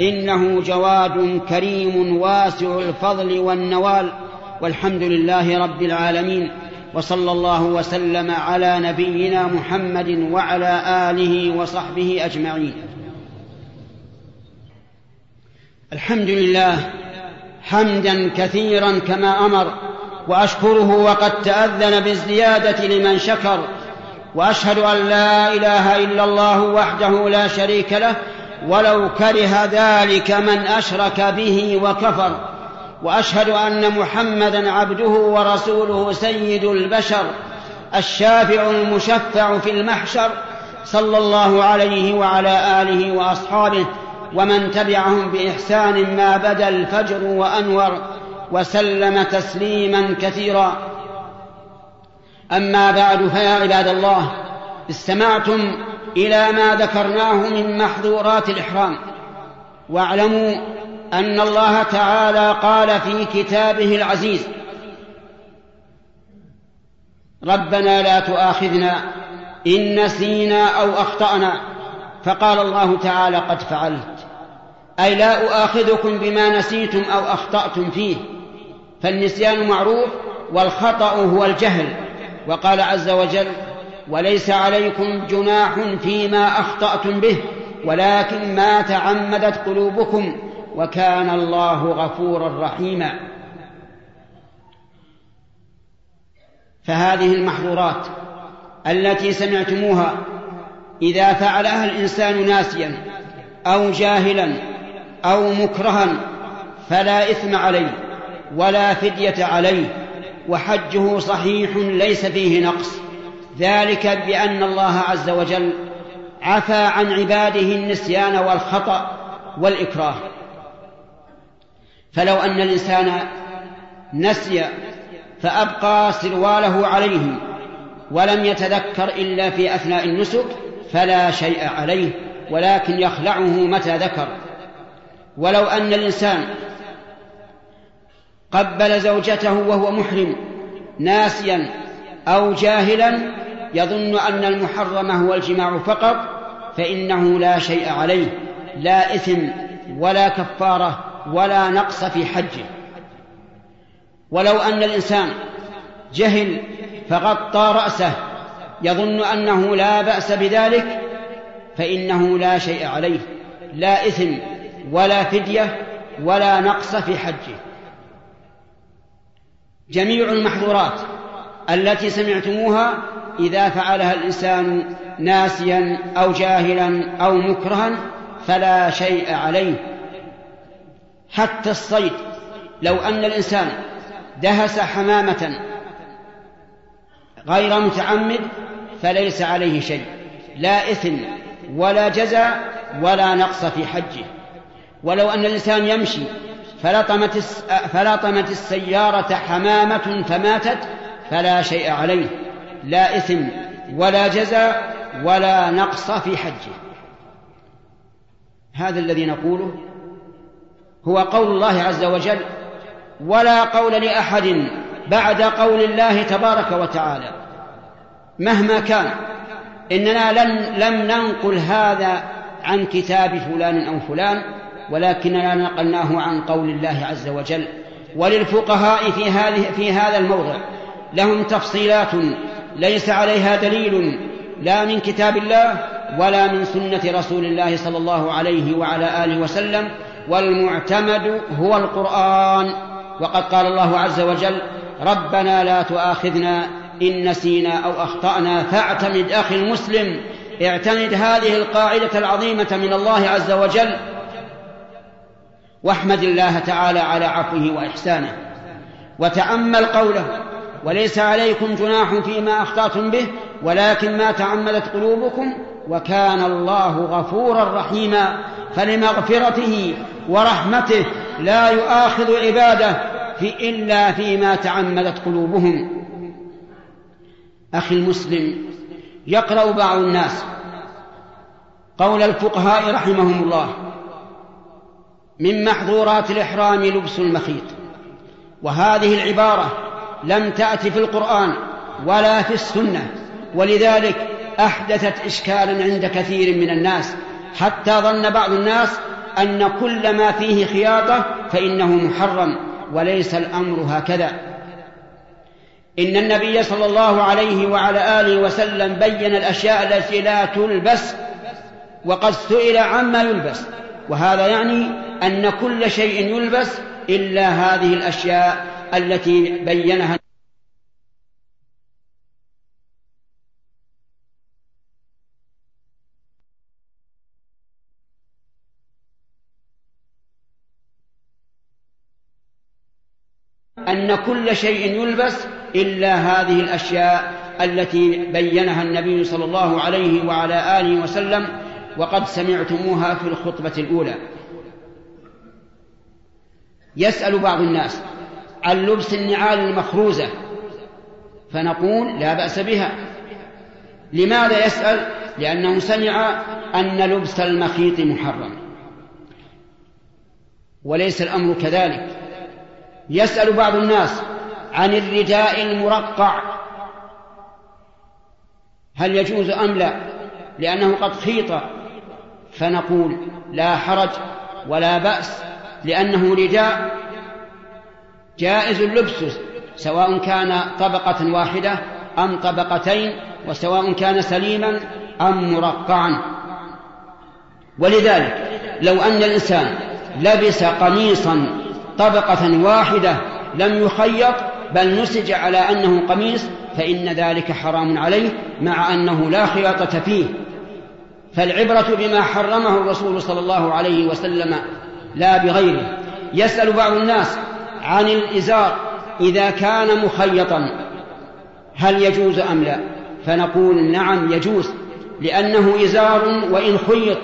إنه جواد كريم واسع الفضل والنوال. والحمد لله رب العالمين. وصلى الله وسلم على نبينا محمد وعلى آله وصحبه أجمعين. الحمد لله حمدا كثيرا كما أمر وأشكره وقد تأذن بالزيادة لمن شكر وأشهد أن لا إله إلا الله وحده لا شريك له ولو كره ذلك من أشرك به وكفر وأشهد أن محمدا عبده ورسوله سيد البشر الشافع المشفع في المحشر صلى الله عليه وعلى آله وأصحابه ومن تبعهم بإحسان ما بدا الفجر وأنور وسلم تسليما كثيرا. أما بعد فيا عباد الله استمعتم إلى ما ذكرناه من محظورات الإحرام. واعلموا أن الله تعالى قال في كتابه العزيز ربنا لا تؤاخذنا إن نسينا أو أخطأنا. فقال الله تعالى قد فعلت. أي لا أؤاخذكم بما نسيتم أو أخطأتم فيه. فالنسيان معروف والخطأ هو الجهل. وقال عز وجل وليس عليكم جناح فيما أخطأتم به ولكن ما تعمدت قلوبكم وكان الله غفورا رحيما. فهذه المحظورات التي سمعتموها إذا فعلها الإنسان ناسيا أو جاهلا أو مكرها فلا إثم عليه ولا فدية عليه وحجه صحيح ليس فيه نقص. ذلك بأن الله عز وجل عفى عن عباده النسيان والخطأ والإكراه. فلو أن الإنسان نسي فأبقى سرواله عليه ولم يتذكر إلا في أثناء النسك فلا شيء عليه ولكن يخلعه متى ذكر. ولو أن الإنسان قبل زوجته وهو محرم ناسيا أو جاهلا يظن أن المحرم هو الجماع فقط فإنه لا شيء عليه لا إثم ولا كفارة ولا نقص في حجه. ولو أن الإنسان جهل فغطى رأسه يظن أنه لا بأس بذلك فإنه لا شيء عليه لا إثم ولا فدية ولا نقص في حجه. جميع المحظورات التي سمعتموها إذا فعلها الإنسان ناسيا أو جاهلا أو مكرها فلا شيء عليه. حتى الصيد لو أن الإنسان دهس حمامة غير متعمد فليس عليه شيء لا إثم ولا جزاء ولا نقص في حجه. ولو أن الإنسان يمشي فلطمت فلطمت السيارة حمامة فماتت فلا شيء عليه لا إثم ولا جزاء ولا نقص في حجه. هذا الذي نقوله هو قول الله عز وجل ولا قول لأحد بعد قول الله تبارك وتعالى. مهما كان. إننا لن لم ننقل هذا عن كتاب فلان أو فلان ولكننا نقلناه عن قول الله عز وجل. وللفقهاء في هذه في هذا الموضع لهم تفصيلات ليس عليها دليل لا من كتاب الله ولا من سنة رسول الله صلى الله عليه وعلى آله وسلم والمعتمد هو القرآن. وقد قال الله عز وجل ربنا لا تؤاخذنا إن نسينا أو أخطأنا فاعتمد أخي المسلم اعتمد هذه القاعدة العظيمة من الله عز وجل واحمد الله تعالى على عفوه وإحسانه. وتأمل قوله وليس عليكم جناح فيما أخطأتم به ولكن ما تعمدت قلوبكم وكان الله غفورا رحيما فلمغفرته ورحمته لا يؤاخذ عباده في إلا فيما تعمدت قلوبهم. أخي المسلم يقرأ بعض الناس قول الفقهاء رحمهم الله من محظورات الإحرام لبس المخيط وهذه العبارة لم تأت في القرآن ولا في السنة ولذلك أحدثت إشكالا عند كثير من الناس حتى ظن بعض الناس أن كل ما فيه خياطة فإنه محرم وليس الأمر هكذا. إن النبي صلى الله عليه وعلى آله وسلم بين الأشياء التي لا تلبس وقد سئل عما يلبس. وهذا يعني أن كل شيء يلبس إلا هذه الأشياء التي بينها. أن كل شيء يلبس إلا هذه الأشياء التي بينها النبي صلى الله عليه وعلى آله وسلم وقد سمعتموها في الخطبة الأولى. يسأل بعض الناس عن لبس النعال المخروزة؟ فنقول لا بأس بها. لماذا يسأل؟ لأنه سمع أن لبس المخيط محرم. وليس الأمر كذلك. يسأل بعض الناس عن الرداء المرقع. هل يجوز أم لا؟ لأنه قد خيط. فنقول لا حرج ولا بأس لأنه رداء جائز اللبس سواء كان طبقة واحدة أم طبقتين وسواء كان سليما أم مرقعا. ولذلك لو أن الإنسان لبس قميصا طبقة واحدة لم يخيط بل نسج على أنه قميص فإن ذلك حرام عليه مع أنه لا خياطة فيه. فالعبرة بما حرمه الرسول صلى الله عليه وسلم لا بغيره. يسأل بعض الناس عن الإزار إذا كان مخيطا هل يجوز أم لا؟ فنقول نعم يجوز لأنه إزار وإن خيط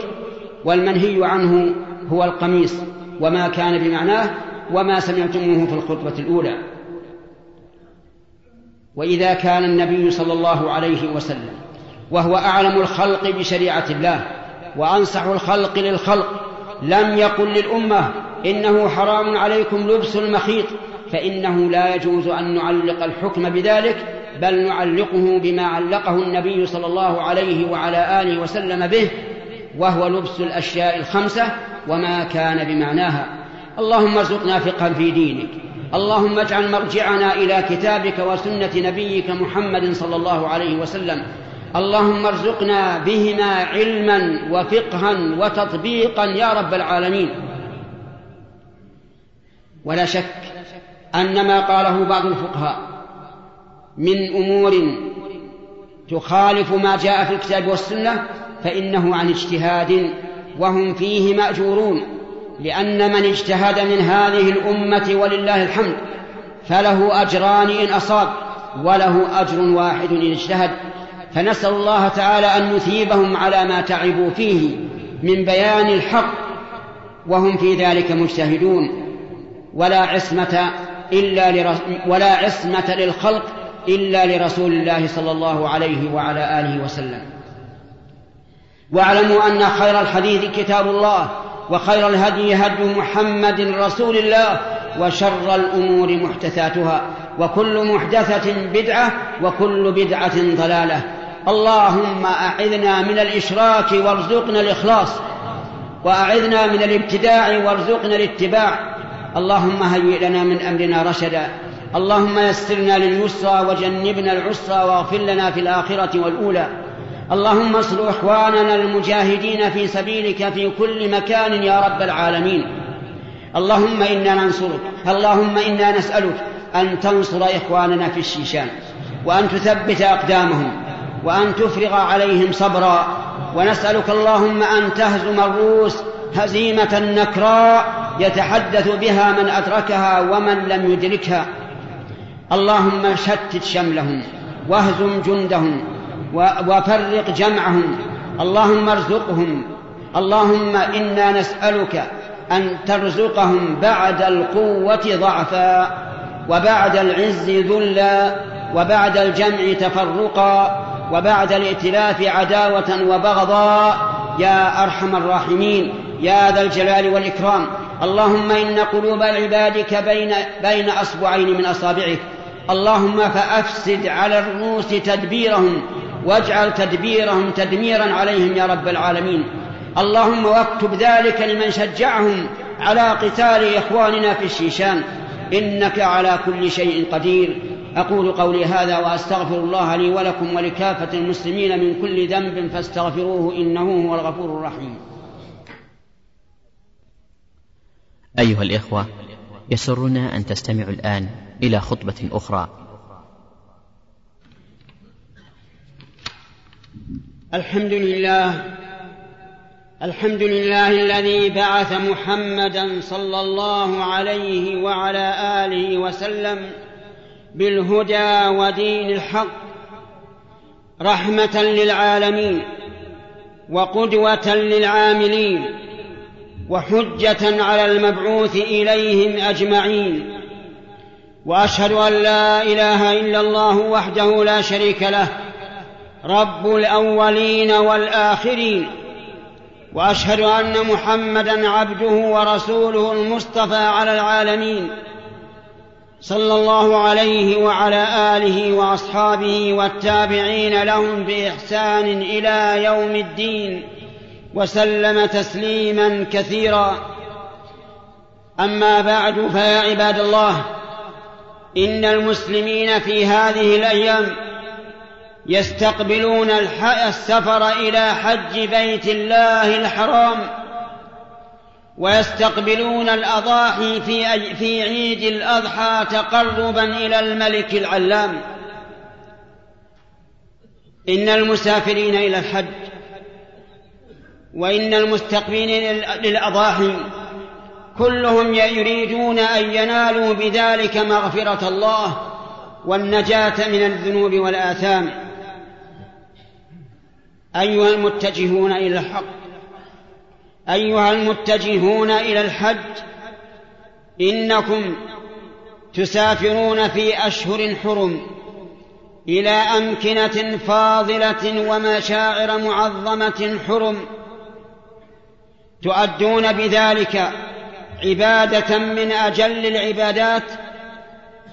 والمنهي عنه هو القميص وما كان بمعناه وما سمعتموه في الخطبة الأولى. وإذا كان النبي صلى الله عليه وسلم وهو أعلم الخلق بشريعة الله وأنصح الخلق للخلق لم يقل للأمة إنه حرام عليكم لبس المخيط فإنه لا يجوز أن نعلق الحكم بذلك بل نعلقه بما علقه النبي صلى الله عليه وعلى آله وسلم به وهو لبس الأشياء الخمسة وما كان بمعناها. اللهم ارزقنا فقها في دينك. اللهم اجعل مرجعنا إلى كتابك وسنة نبيك محمد صلى الله عليه وسلم. اللهم ارزقنا بهما علما وفقها وتطبيقا يا رب العالمين. ولا شك أن ما قاله بعض الفقهاء من أمور تخالف ما جاء في الكتاب والسنة فإنه عن اجتهاد وهم فيه مأجورون. لأن من اجتهد من هذه الأمة ولله الحمد فله أجران إن أصاب وله أجر واحد إن اجتهد. فنسأل الله تعالى أن يثيبهم على ما تعبوا فيه من بيان الحق وهم في ذلك مجتهدون. ولا عصمة إلا لرس ولا عصمة للخلق إلا لرسول الله صلى الله عليه وعلى آله وسلم. واعلموا أن خير الحديث كتاب الله وخير الهدي هدي محمد رسول الله وشر الأمور محدثاتها وكل محدثة بدعة وكل بدعة ضلالة. اللهم أعذنا من الإشراك وارزقنا الإخلاص وأعذنا من الابتداع وارزقنا الاتباع. اللهم هيئ لنا من أمرنا رشدا. اللهم يسرنا لليسرى وجنبنا العسرى واغفر لنا في الآخرة والأولى. اللهم اصل اخواننا المجاهدين في سبيلك في كل مكان يا رب العالمين. اللهم إنا ننصرك اللهم إنا نسألك أن تنصر إخواننا في الشيشان وأن تثبت أقدامهم وأن تفرغ عليهم صبرا ونسألك اللهم أن تهزم الروس هزيمة نكراء يتحدث بها من أدركها ومن لم يدركها. اللهم شتت شملهم واهزم جندهم وفرق جمعهم. اللهم ارزقهم. اللهم إنا نسألك أن ترزقهم بعد القوة ضعفا وبعد العز ذلا وبعد الجمع تفرقا وبعد الائتلاف عداوة وبغضا. يا أرحم الراحمين. يا ذا الجلال والإكرام. اللهم إن قلوب عبادك بين بين أصبعين من أصابعك. اللهم فأفسد على الروس تدبيرهم. واجعل تدبيرهم تدميرا عليهم يا رب العالمين. اللهم واكتب ذلك لمن شجعهم على قتال إخواننا في الشيشان. إنك على كل شيء قدير. أقول قولي هذا وأستغفر الله لي ولكم ولكافة المسلمين من كل ذنب فاستغفروه إنه هو الغفور الرحيم. أيها الإخوة يسرنا أن تستمعوا الآن إلى خطبة أخرى. الحمد لله. الحمد لله الذي بعث محمدا صلى الله عليه وعلى آله وسلم بالهدى ودين الحق رحمة للعالمين وقدوة للعاملين وحجة على المبعوث إليهم أجمعين. وأشهد أن لا إله إلا الله وحده لا شريك له رب الأولين والآخرين. وأشهد أن محمدا عبده ورسوله المصطفى على العالمين. صلى الله عليه وعلى آله وأصحابه والتابعين لهم بإحسان إلى يوم الدين وسلم تسليما كثيرا. أما بعد فيا عباد الله إن المسلمين في هذه الأيام يستقبلون السفر إلى حج بيت الله الحرام ويستقبلون الأضاحي في في عيد الأضحى تقربا إلى الملك العلام. إن المسافرين إلى الحج وإن المستقبلين للأضاحي كلهم يريدون أن ينالوا بذلك مغفرة الله والنجاة من الذنوب والآثام. أيها المتجهون إلى الحق. أيها المتجهون إلى الحج. إنكم تسافرون في أشهر حرم إلى أمكنة فاضلة ومشاعر معظمة حرم. تؤدون بذلك عبادة من أجل العبادات.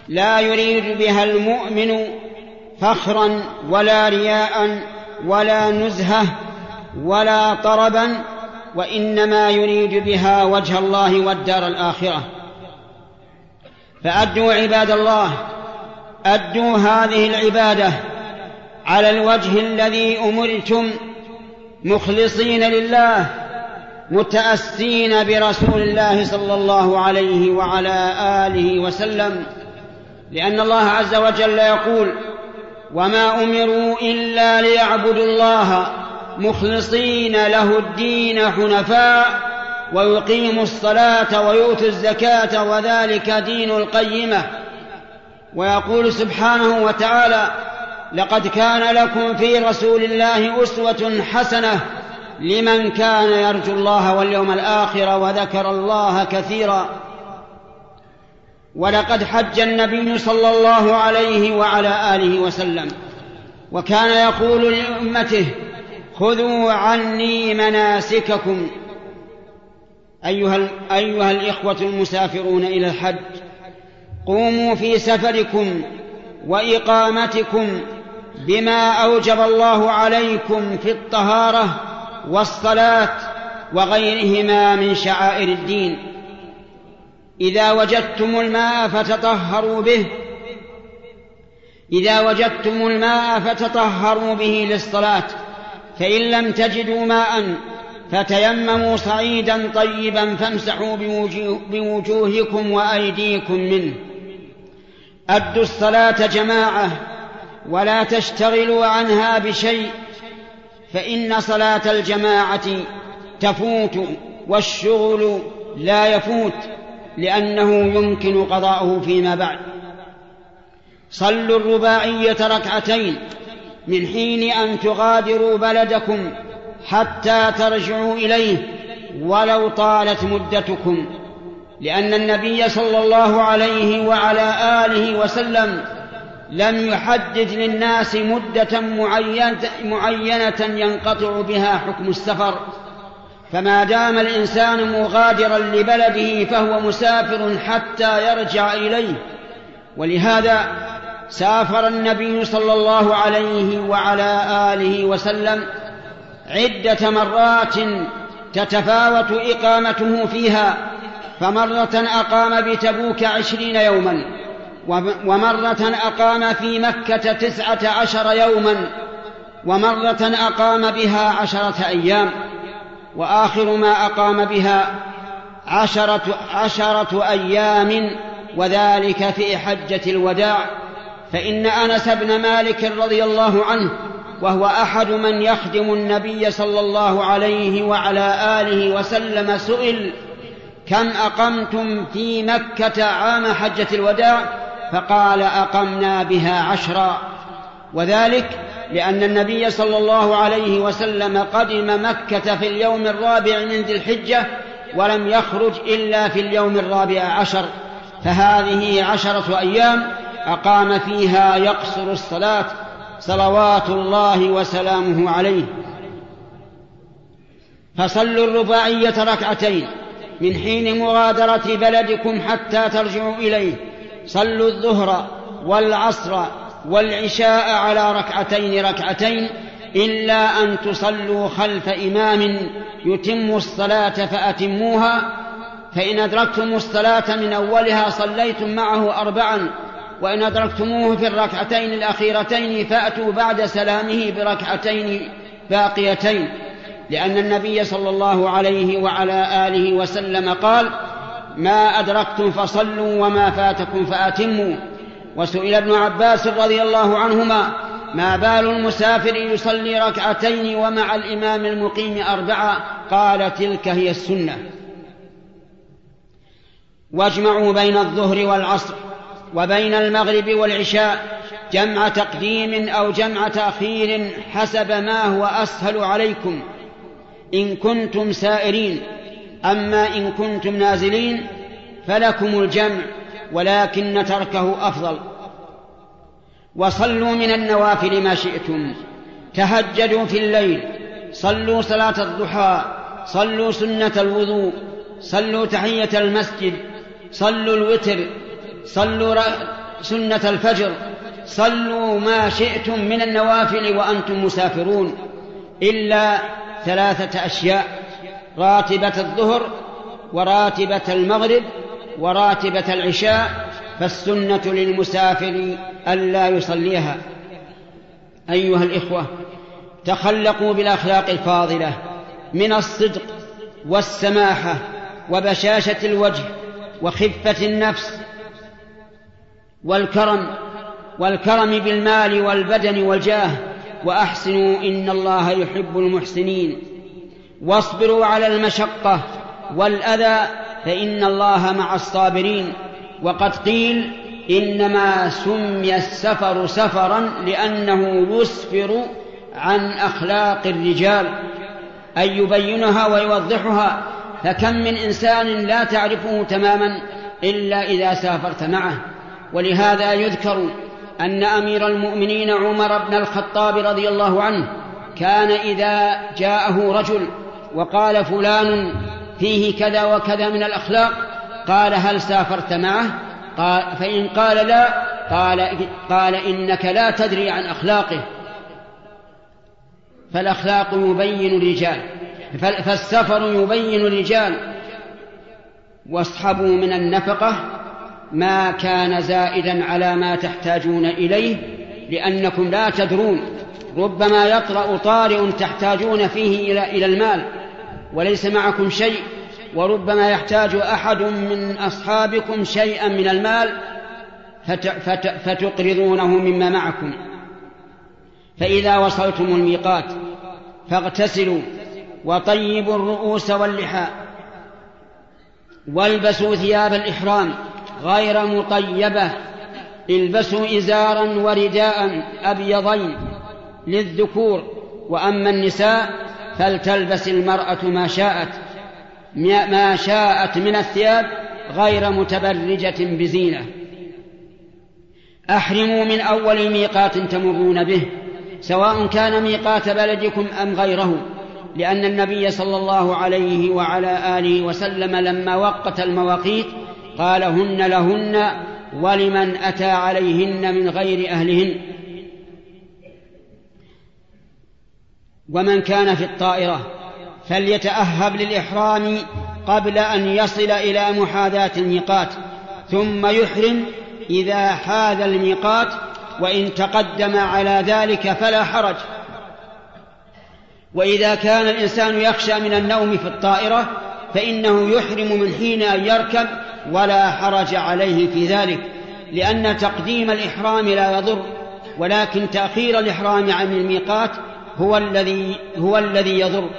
لا يريد بها المؤمن فخرا ولا رياء. ولا نزهه ولا طربا وإنما يريد بها وجه الله والدار الآخرة. فأدوا عباد الله أدوا هذه العبادة على الوجه الذي أمرتم مخلصين لله متأسين برسول الله صلى الله عليه وعلى آله وسلم. لأن الله عز وجل يقول وما امروا الا ليعبدوا الله مخلصين له الدين حنفاء ويقيموا الصلاه ويؤتوا الزكاه وذلك دين القيمه ويقول سبحانه وتعالى لقد كان لكم في رسول الله اسوه حسنه لمن كان يرجو الله واليوم الآخر وذكر الله كثيرا ولقد حج النبي صلى الله عليه وعلى آله وسلم. وكان يقول لأمته خذوا عني مناسككم. أيها أيها الإخوة المسافرون إلى الحج قوموا في سفركم وإقامتكم بما أوجب الله عليكم في الطهارة والصلاة وغيرهما من شعائر الدين. إذا وجدتم الماء فتطهروا به. إذا وجدتم الماء فتطهروا به للصلاة. فإن لم تجدوا ماء فتيمموا صعيدا طيبا فامسحوا بوجوهكم وأيديكم منه. أدوا الصلاة جماعة ولا تشتغلوا عنها بشيء فإن صلاة الجماعة تفوت والشغل لا يفوت. لأنه يمكن قضاؤه فيما بعد. صلوا الرباعية ركعتين من حين أن تغادروا بلدكم حتى ترجعوا إليه ولو طالت مدتكم لأن النبي صلى الله عليه وعلى آله وسلم لم يحدد للناس مدة معينة, ينقطع بها حكم السفر. فما دام الإنسان مغادرا لبلده فهو مسافر حتى يرجع إليه. ولهذا سافر النبي صلى الله عليه وعلى آله وسلم عدة مرات تتفاوت إقامته فيها فمرة أقام بتبوك عشرين يوما ومرة أقام في مكة تسعة عشر يوما ومرة أقام بها عشرة أيام. وآخر ما أقام بها عشرة, عشرة أيام وذلك في حجة الوداع. فإن أنس بن مالك رضي الله عنه وهو أحد من يخدم النبي صلى الله عليه وعلى آله وسلم سئل كم أقمتم في مكة عام حجة الوداع؟ فقال أقمنا بها عشرا. وذلك لأن النبي صلى الله عليه وسلم قدم مكة في اليوم الرابع من ذي الحجة ولم يخرج إلا في اليوم الرابع عشر فهذه عشرة أيام أقام فيها يقصر الصلاة صلوات الله وسلامه عليه. فصلوا الرباعية ركعتين من حين مغادرة بلدكم حتى ترجعوا إليه صلوا الظهر والعصر والعشاء على ركعتين ركعتين إلا أن تصلوا خلف إمام يتم الصلاة فأتموها. فإن أدركتم الصلاة من أولها صليتم معه أربعا وإن أدركتموه في الركعتين الأخيرتين فأتوا بعد سلامه بركعتين باقيتين. لأن النبي صلى الله عليه وعلى آله وسلم قال ما أدركتم فصلوا وما فاتكم فأتموا. وسئل ابن عباس رضي الله عنهما ما بال المسافر يصلي ركعتين ومع الإمام المقيم أربعة؟ قال تلك هي السنة. واجمعوا بين الظهر والعصر وبين المغرب والعشاء جمع تقديم أو جمع تأخير حسب ما هو أسهل عليكم. إن كنتم سائرين أما إن كنتم نازلين فلكم الجمع ولكن تركه أفضل. وصلوا من النوافل ما شئتم. تهجدوا في الليل. صلوا صلاة الضحى. صلوا سنة الوضوء. صلوا تحية المسجد. صلوا الوتر. صلوا سنة الفجر. صلوا ما شئتم من النوافل وأنتم مسافرون. إلا ثلاثة أشياء راتبة الظهر وراتبة المغرب وراتبة العشاء فالسنة للمسافر ألا يصليها. أيها الإخوة تخلقوا بالأخلاق الفاضلة من الصدق والسماحة وبشاشة الوجه وخفة النفس والكرم والكرم بالمال والبدن والجاه. وأحسنوا إن الله يحب المحسنين. واصبروا على المشقة والأذى فإن الله مع الصابرين. وقد قيل إنما سمي السفر سفرا لأنه يسفر عن أخلاق الرجال أي يبينها ويوضحها. فكم من إنسان لا تعرفه تماما إلا إذا سافرت معه. ولهذا يذكر أن أمير المؤمنين عمر بن الخطاب رضي الله عنه كان إذا جاءه رجل وقال فلان فيه كذا وكذا من الأخلاق. قال هل سافرت معه؟ قال فإن قال لا قال, قال إنك لا تدري عن أخلاقه. فالأخلاق يبين الرجال فالسفر يبين الرجال. واصحبوا من النفقة ما كان زائدا على ما تحتاجون إليه لأنكم لا تدرون. ربما يطرأ طارئ تحتاجون فيه إلى المال. وليس معكم شيء وربما يحتاج أحد من أصحابكم شيئا من المال فت فت فتقرضونه مما معكم. فإذا وصلتم الميقات فاغتسلوا وطيبوا الرؤوس واللحى والبسوا ثياب الإحرام غير مطيبة البسوا إزارا ورداء أبيضين للذكور وأما النساء فلتلبس المرأة ما شاءت ما شاءت من الثياب غير متبرجة بزينة. أحرموا من أول ميقات تمرون به سواء كان ميقات بلدكم أم غيره لأن النبي صلى الله عليه وعلى آله وسلم لما وقت المواقيت قال هن لهن ولمن أتى عليهن من غير أهلهن؟ ومن كان في الطائرة فليتأهب للإحرام قبل أن يصل إلى محاذاة الميقات ثم يحرم إذا حاذ الميقات وإن تقدم على ذلك فلا حرج. وإذا كان الإنسان يخشى من النوم في الطائرة فإنه يحرم من حين أن يركب ولا حرج عليه في ذلك لأن تقديم الإحرام لا يضر ولكن تأخير الإحرام عن الميقات هو الذي هو الذي يضر.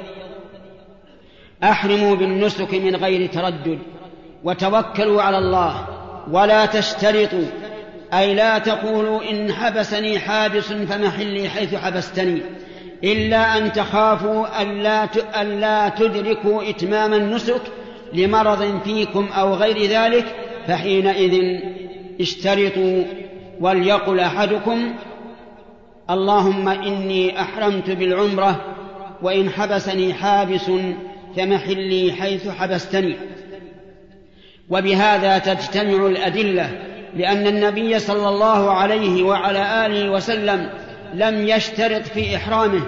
أحرموا بالنسك من غير تردد وتوكلوا على الله ولا تشترطوا. أي لا تقولوا إن حبسني حابس فمحلي حيث حبستني. إلا أن تخافوا ألا ألا تدركوا إتمام النسك لمرض فيكم أو غير ذلك فحينئذ اشترطوا وليقل أحدكم اللهم إني أحرمت بالعمرة وإن حبسني حابس فمحلي حيث حبستني. وبهذا تجتمع الأدلة لأن النبي صلى الله عليه وعلى آله وسلم لم يشترط في إحرامه.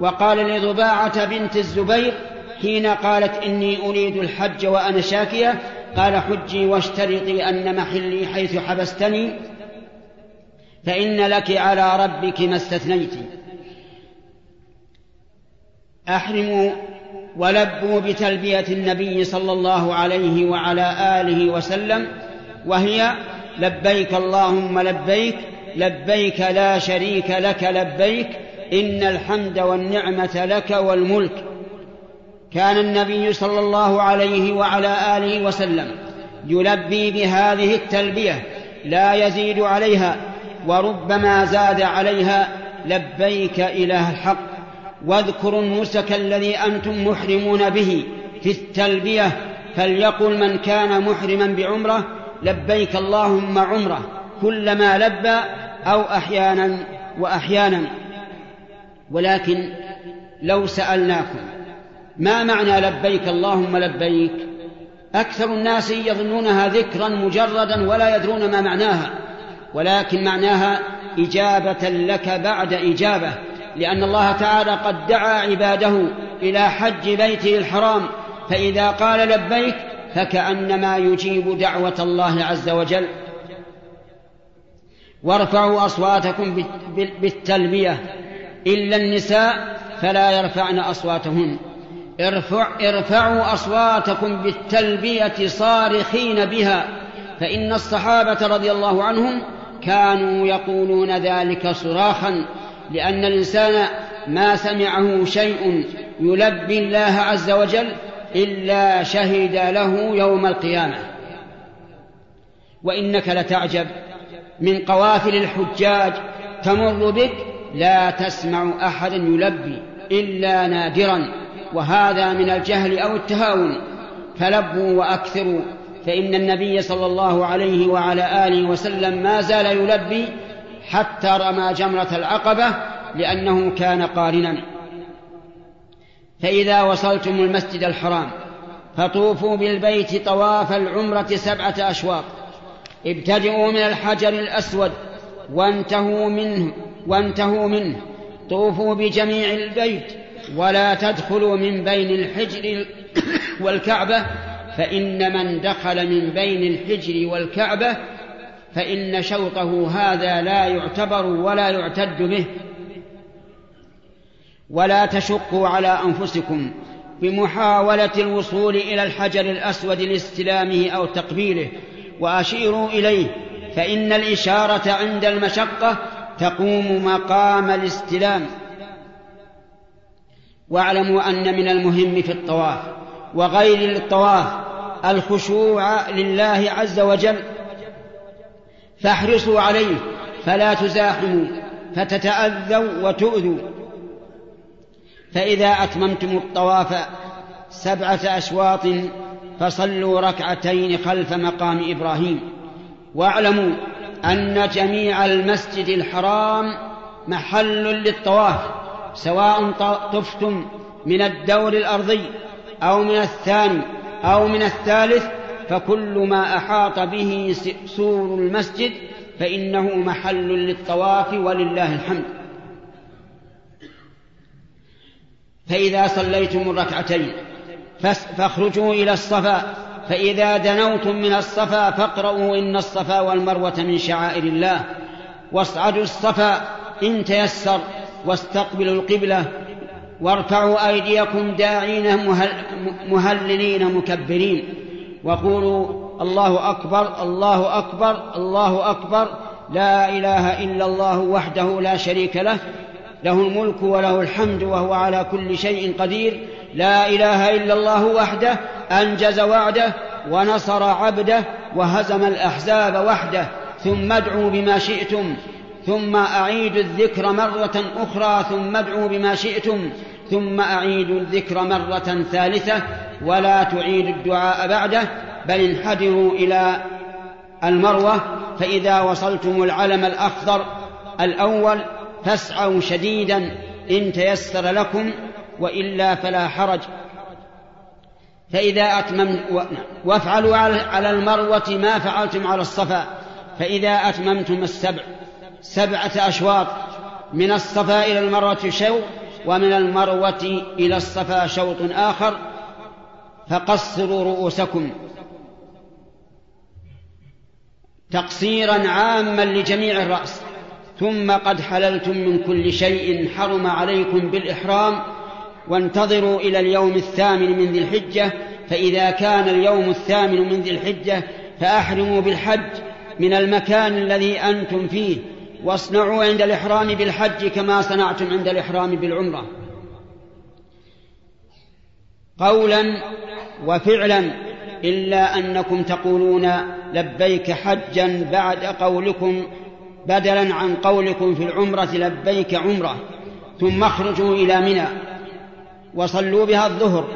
وقال لضباعة بنت الزبير حين قالت إني أريد الحج وأنا شاكية قال حجي واشترطي أن محلي حيث حبستني. فإن لك على ربك ما استثنيت. أحرموا ولبوا بتلبية النبي صلى الله عليه وعلى آله وسلم وهي لبيك اللهم لبيك لبيك لا شريك لك لبيك إن الحمد والنعمة لك والملك. كان النبي صلى الله عليه وعلى آله وسلم يلبي بهذه التلبية لا يزيد عليها وربما زاد عليها لبيك إله الحق. واذكروا النسك الذي أنتم محرمون به في التلبية فليقل من كان محرما بعمرة لبيك اللهم عمرة كلما لبى أو أحيانا وأحيانا. ولكن لو سألناكم ما معنى لبيك اللهم لبيك؟ أكثر الناس يظنونها ذكرا مجردا ولا يدرون ما معناها. ولكن معناها إجابة لك بعد إجابة لأن الله تعالى قد دعا عباده إلى حج بيته الحرام فإذا قال لبيك فكأنما يجيب دعوة الله عز وجل. وارفعوا أصواتكم بالتلبية إلا النساء فلا يرفعن أصواتهن. ارفع ارفعوا أصواتكم بالتلبية صارخين بها فإن الصحابة رضي الله عنهم كانوا يقولون ذلك صراخا لأن الإنسان ما سمعه شيء يلبي الله عز وجل إلا شهد له يوم القيامة. وإنك لتعجب من قوافل الحجاج تمر بك لا تسمع أحدا يلبي إلا نادرا وهذا من الجهل أو التهاون. فلبوا وأكثروا فإن النبي صلى الله عليه وعلى آله وسلم ما زال يلبي حتى رمى جمرة العقبة لأنه كان قارنا. فإذا وصلتم المسجد الحرام فطوفوا بالبيت طواف العمرة سبعة أشواط ابتدئوا من الحجر الأسود وانتهوا منه وانتهوا منه. طوفوا بجميع البيت ولا تدخلوا من بين الحجر والكعبة فإن من دخل من بين الحجر والكعبة فإن شوطه هذا لا يعتبر ولا يعتد به. ولا تشقوا على أنفسكم بمحاولة الوصول إلى الحجر الأسود لاستلامه أو تقبيله وأشيروا إليه فإن الإشارة عند المشقة تقوم مقام الاستلام. واعلموا أن من المهم في الطواف. وغير الطواف الخشوع لله عز وجل. فاحرصوا عليه فلا تزاحموا فتتأذوا وتؤذوا. فإذا أتممتم الطواف سبعة أشواط فصلوا ركعتين خلف مقام إبراهيم. واعلموا أن جميع المسجد الحرام محل للطواف سواء طفتم من الدور الأرضي أو من الثاني أو من الثالث فكل ما أحاط به سور المسجد فإنه محل للطواف ولله الحمد. فإذا صليتم الركعتين فاخرجوا إلى الصفا فإذا دنوتم من الصفا فاقرؤوا إن الصفا والمروة من شعائر الله. واصعدوا الصفا إن تيسر واستقبلوا القبلة وارفعوا أيديكم داعين مهللين مكبرين. وقولوا الله أكبر الله أكبر الله أكبر. لا إله إلا الله وحده لا شريك له. له الملك وله الحمد وهو على كل شيء قدير. لا إله إلا الله وحده أنجز وعده ونصر عبده وهزم الأحزاب وحده. ثم ادعوا بما شئتم. ثم اعيدوا الذكر مرة أخرى ثم ادعوا بما شئتم ثم اعيدوا الذكر مرة ثالثة ولا تعيدوا الدعاء بعده بل انحدروا إلى المروة فإذا وصلتم العلم الأخضر الأول فاسعوا شديدا إن تيسر لكم وإلا فلا حرج. فإذا أتمم وافعلوا على المروة ما فعلتم على الصفا فإذا أتممتم السبع سبعة أشواط من الصفا إلى المروة شوط ومن المروة إلى الصفا شوط آخر فقصروا رؤوسكم. تقصيرا عاما لجميع الرأس. ثم قد حللتم من كل شيء حرم عليكم بالإحرام وانتظروا إلى اليوم الثامن من ذي الحجة فإذا كان اليوم الثامن من ذي الحجة فأحرموا بالحج من المكان الذي أنتم فيه. واصنعوا عند الإحرام بالحج كما صنعتم عند الإحرام بالعمرة. قولا وفعلا إلا أنكم تقولون لبيك حجا بعد قولكم بدلا عن قولكم في العمرة لبيك عمرة. ثم اخرجوا إلى منى وصلوا بها الظهر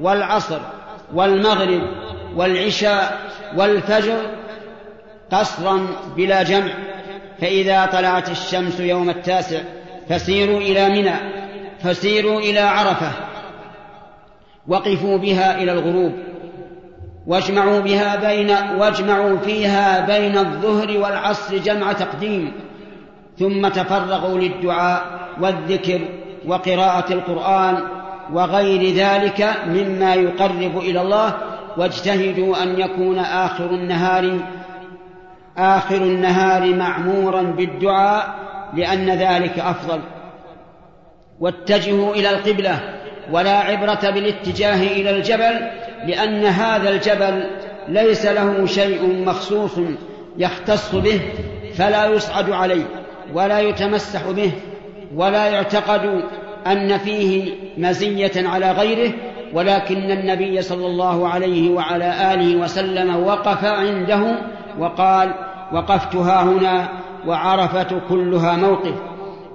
والعصر والمغرب والعشاء والفجر قصرا بلا جمع. فإذا طلعت الشمس يوم التاسع فسيروا إلى منى فسيروا إلى عرفة وقفوا بها إلى الغروب واجمعوا بها بين واجمعوا فيها بين الظهر والعصر جمع تقديم ثم تفرغوا للدعاء والذكر وقراءة القرآن وغير ذلك مما يقرب إلى الله واجتهدوا أن يكون آخر النهار آخر النهار معمورا بالدعاء لأن ذلك أفضل. واتجهوا إلى القبلة ولا عبرة بالاتجاه إلى الجبل لأن هذا الجبل ليس له شيء مخصوص يختص به فلا يصعد عليه ولا يتمسح به ولا يعتقد أن فيه مزية على غيره ولكن النبي صلى الله عليه وعلى آله وسلم وقف عنده وقال وقفت ها هنا وعرفة كلها موقف.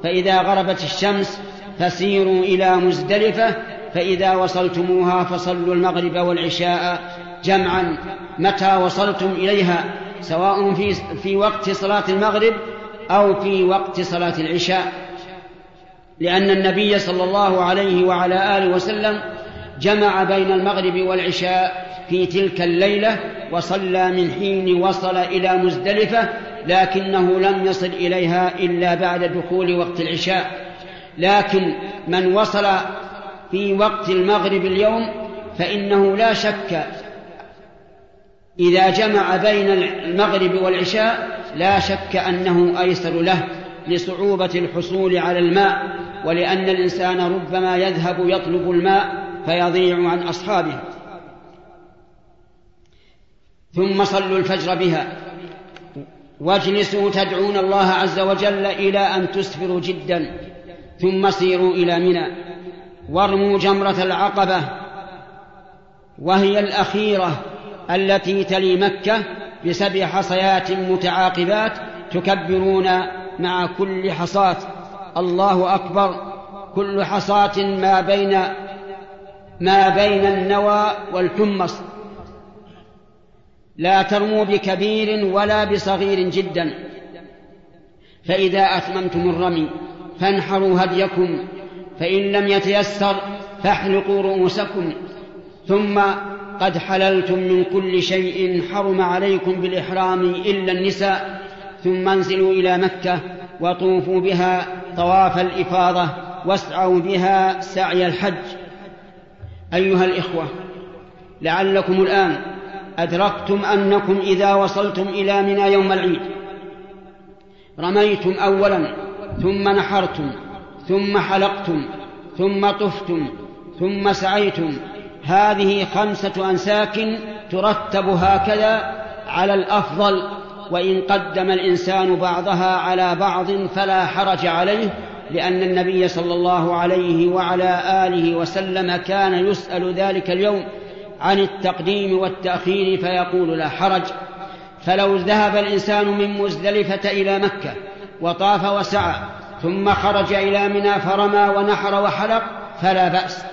فإذا غربت الشمس فسيروا إلى مزدلفة فإذا وصلتموها فصلوا المغرب والعشاء جمعا. متى وصلتم إليها؟ سواء في في وقت صلاة المغرب أو في وقت صلاة العشاء. لأن النبي صلى الله عليه وعلى آله وسلم جمع بين المغرب والعشاء في تلك الليلة وصلى من حين وصل إلى مزدلفة لكنه لم يصل إليها إلا بعد دخول وقت العشاء. لكن من وصل في وقت المغرب اليوم فإنه لا شك إذا جمع بين المغرب والعشاء لا شك أنه أيسر له لصعوبة الحصول على الماء ولأن الإنسان ربما يذهب يطلب الماء فيضيع عن أصحابه. ثم صلوا الفجر بها. واجلسوا تدعون الله عز وجل إلى أن تسفروا جدا. ثم سيروا إلى منى. وارموا جمرة العقبة. وهي الأخيرة التي تلي مكة بسبع حصيات متعاقبات تكبرون مع كل حصاة. الله أكبر. كل حصاة ما بين ما بين النوى والحمص. لا ترموا بكبير ولا بصغير جدا. فإذا أتممتم الرمي فانحروا هديكم فإن لم يتيسر فاحلقوا رؤوسكم. ثم قد حللتم من كل شيء حرم عليكم بالإحرام إلا النساء. ثم انزلوا إلى مكة وطوفوا بها طواف الإفاضة واسعوا بها سعي الحج. أيها الإخوة لعلكم الآن أدركتم أنكم إذا وصلتم إلى منى يوم العيد. رميتم أولا ثم نحرتم ثم حلقتم ثم طفتم ثم سعيتم. هذه خمسة أنساك ترتب هكذا على الأفضل وإن قدم الإنسان بعضها على بعض فلا حرج عليه لأن النبي صلى الله عليه وعلى آله وسلم كان يسأل ذلك اليوم. عن التقديم والتأخير فيقول لا حرج. فلو ذهب الإنسان من مزدلفة إلى مكة وطاف وسعى ثم خرج إلى منى فرمى ونحر وحلق فلا بأس.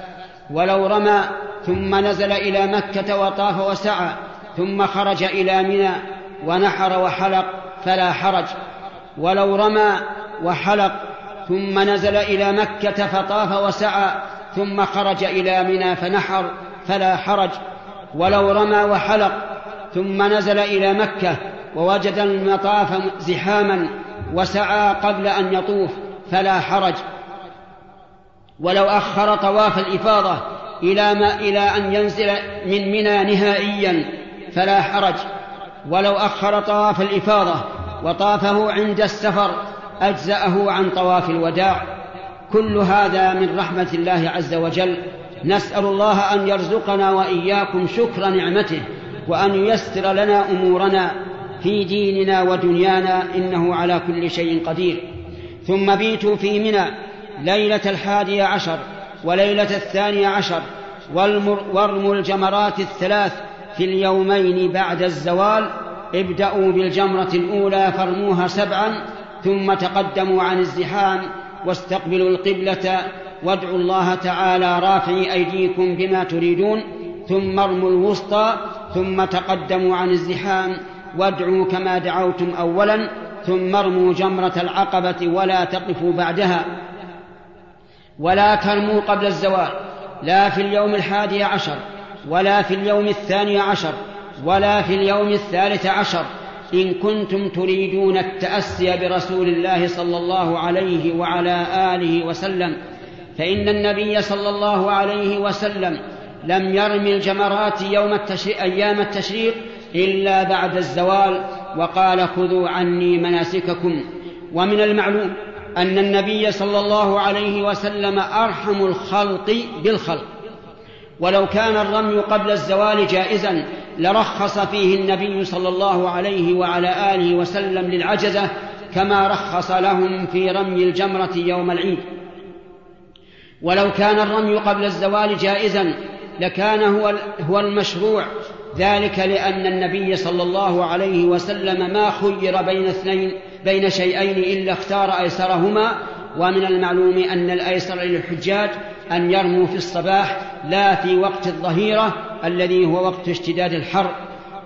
ولو رمى ثم نزل إلى مكة وطاف وسعى ثم خرج إلى منى ونحر وحلق فلا حرج. ولو رمى وحلق ثم نزل إلى مكة فطاف وسعى ثم خرج إلى منى فنحر فلا حرج ولو رمى وحلق ثم نزل إلى مكة ووجد المطاف زحاما وسعى قبل أن يطوف فلا حرج. ولو أخر طواف الإفاضة إلى ما إلى أن ينزل من منى نهائيا فلا حرج. ولو أخر طواف الإفاضة وطافه عند السفر أجزأه عن طواف الوداع. كل هذا من رحمة الله عز وجل. نسأل الله أن يرزقنا وإياكم شكر نعمته وأن ييسر لنا أمورنا في ديننا ودنيانا إنه على كل شيء قدير. ثم بيتوا في منى ليلة الحادية عشر وليلة الثانية عشر وارموا الجمرات الثلاث في اليومين بعد الزوال ابدأوا بالجمرة الأولى فارموها سبعا ثم تقدموا عن الزحام واستقبلوا القبلة وادعوا الله تعالى رافعي أيديكم بما تريدون ثم ارموا الوسطى ثم تقدموا عن الزحام وادعوا كما دعوتم أولا ثم ارموا جمرة العقبة ولا تقفوا بعدها. ولا ترموا قبل الزوال لا في اليوم الحادي عشر ولا في اليوم الثاني عشر ولا في اليوم الثالث عشر. إن كنتم تريدون التأسي برسول الله صلى الله عليه وعلى آله وسلم فإن النبي صلى الله عليه وسلم لم يرم الجمرات يوم التشريق أيام التشريق إلا بعد الزوال وقال خذوا عني مناسككم. ومن المعلوم أن النبي صلى الله عليه وسلم أرحم الخلق بالخلق. ولو كان الرمي قبل الزوال جائزا لرخص فيه النبي صلى الله عليه وعلى آله وسلم للعجزة كما رخص لهم في رمي الجمرة يوم العيد. ولو كان الرمي قبل الزوال جائزا لكان هو هو المشروع. ذلك لأن النبي صلى الله عليه وسلم ما خير بين اثنين بين شيئين إلا اختار أيسرهما. ومن المعلوم أن الأيسر للحجاج أن يرموا في الصباح لا في وقت الظهيرة الذي هو وقت اشتداد الحر.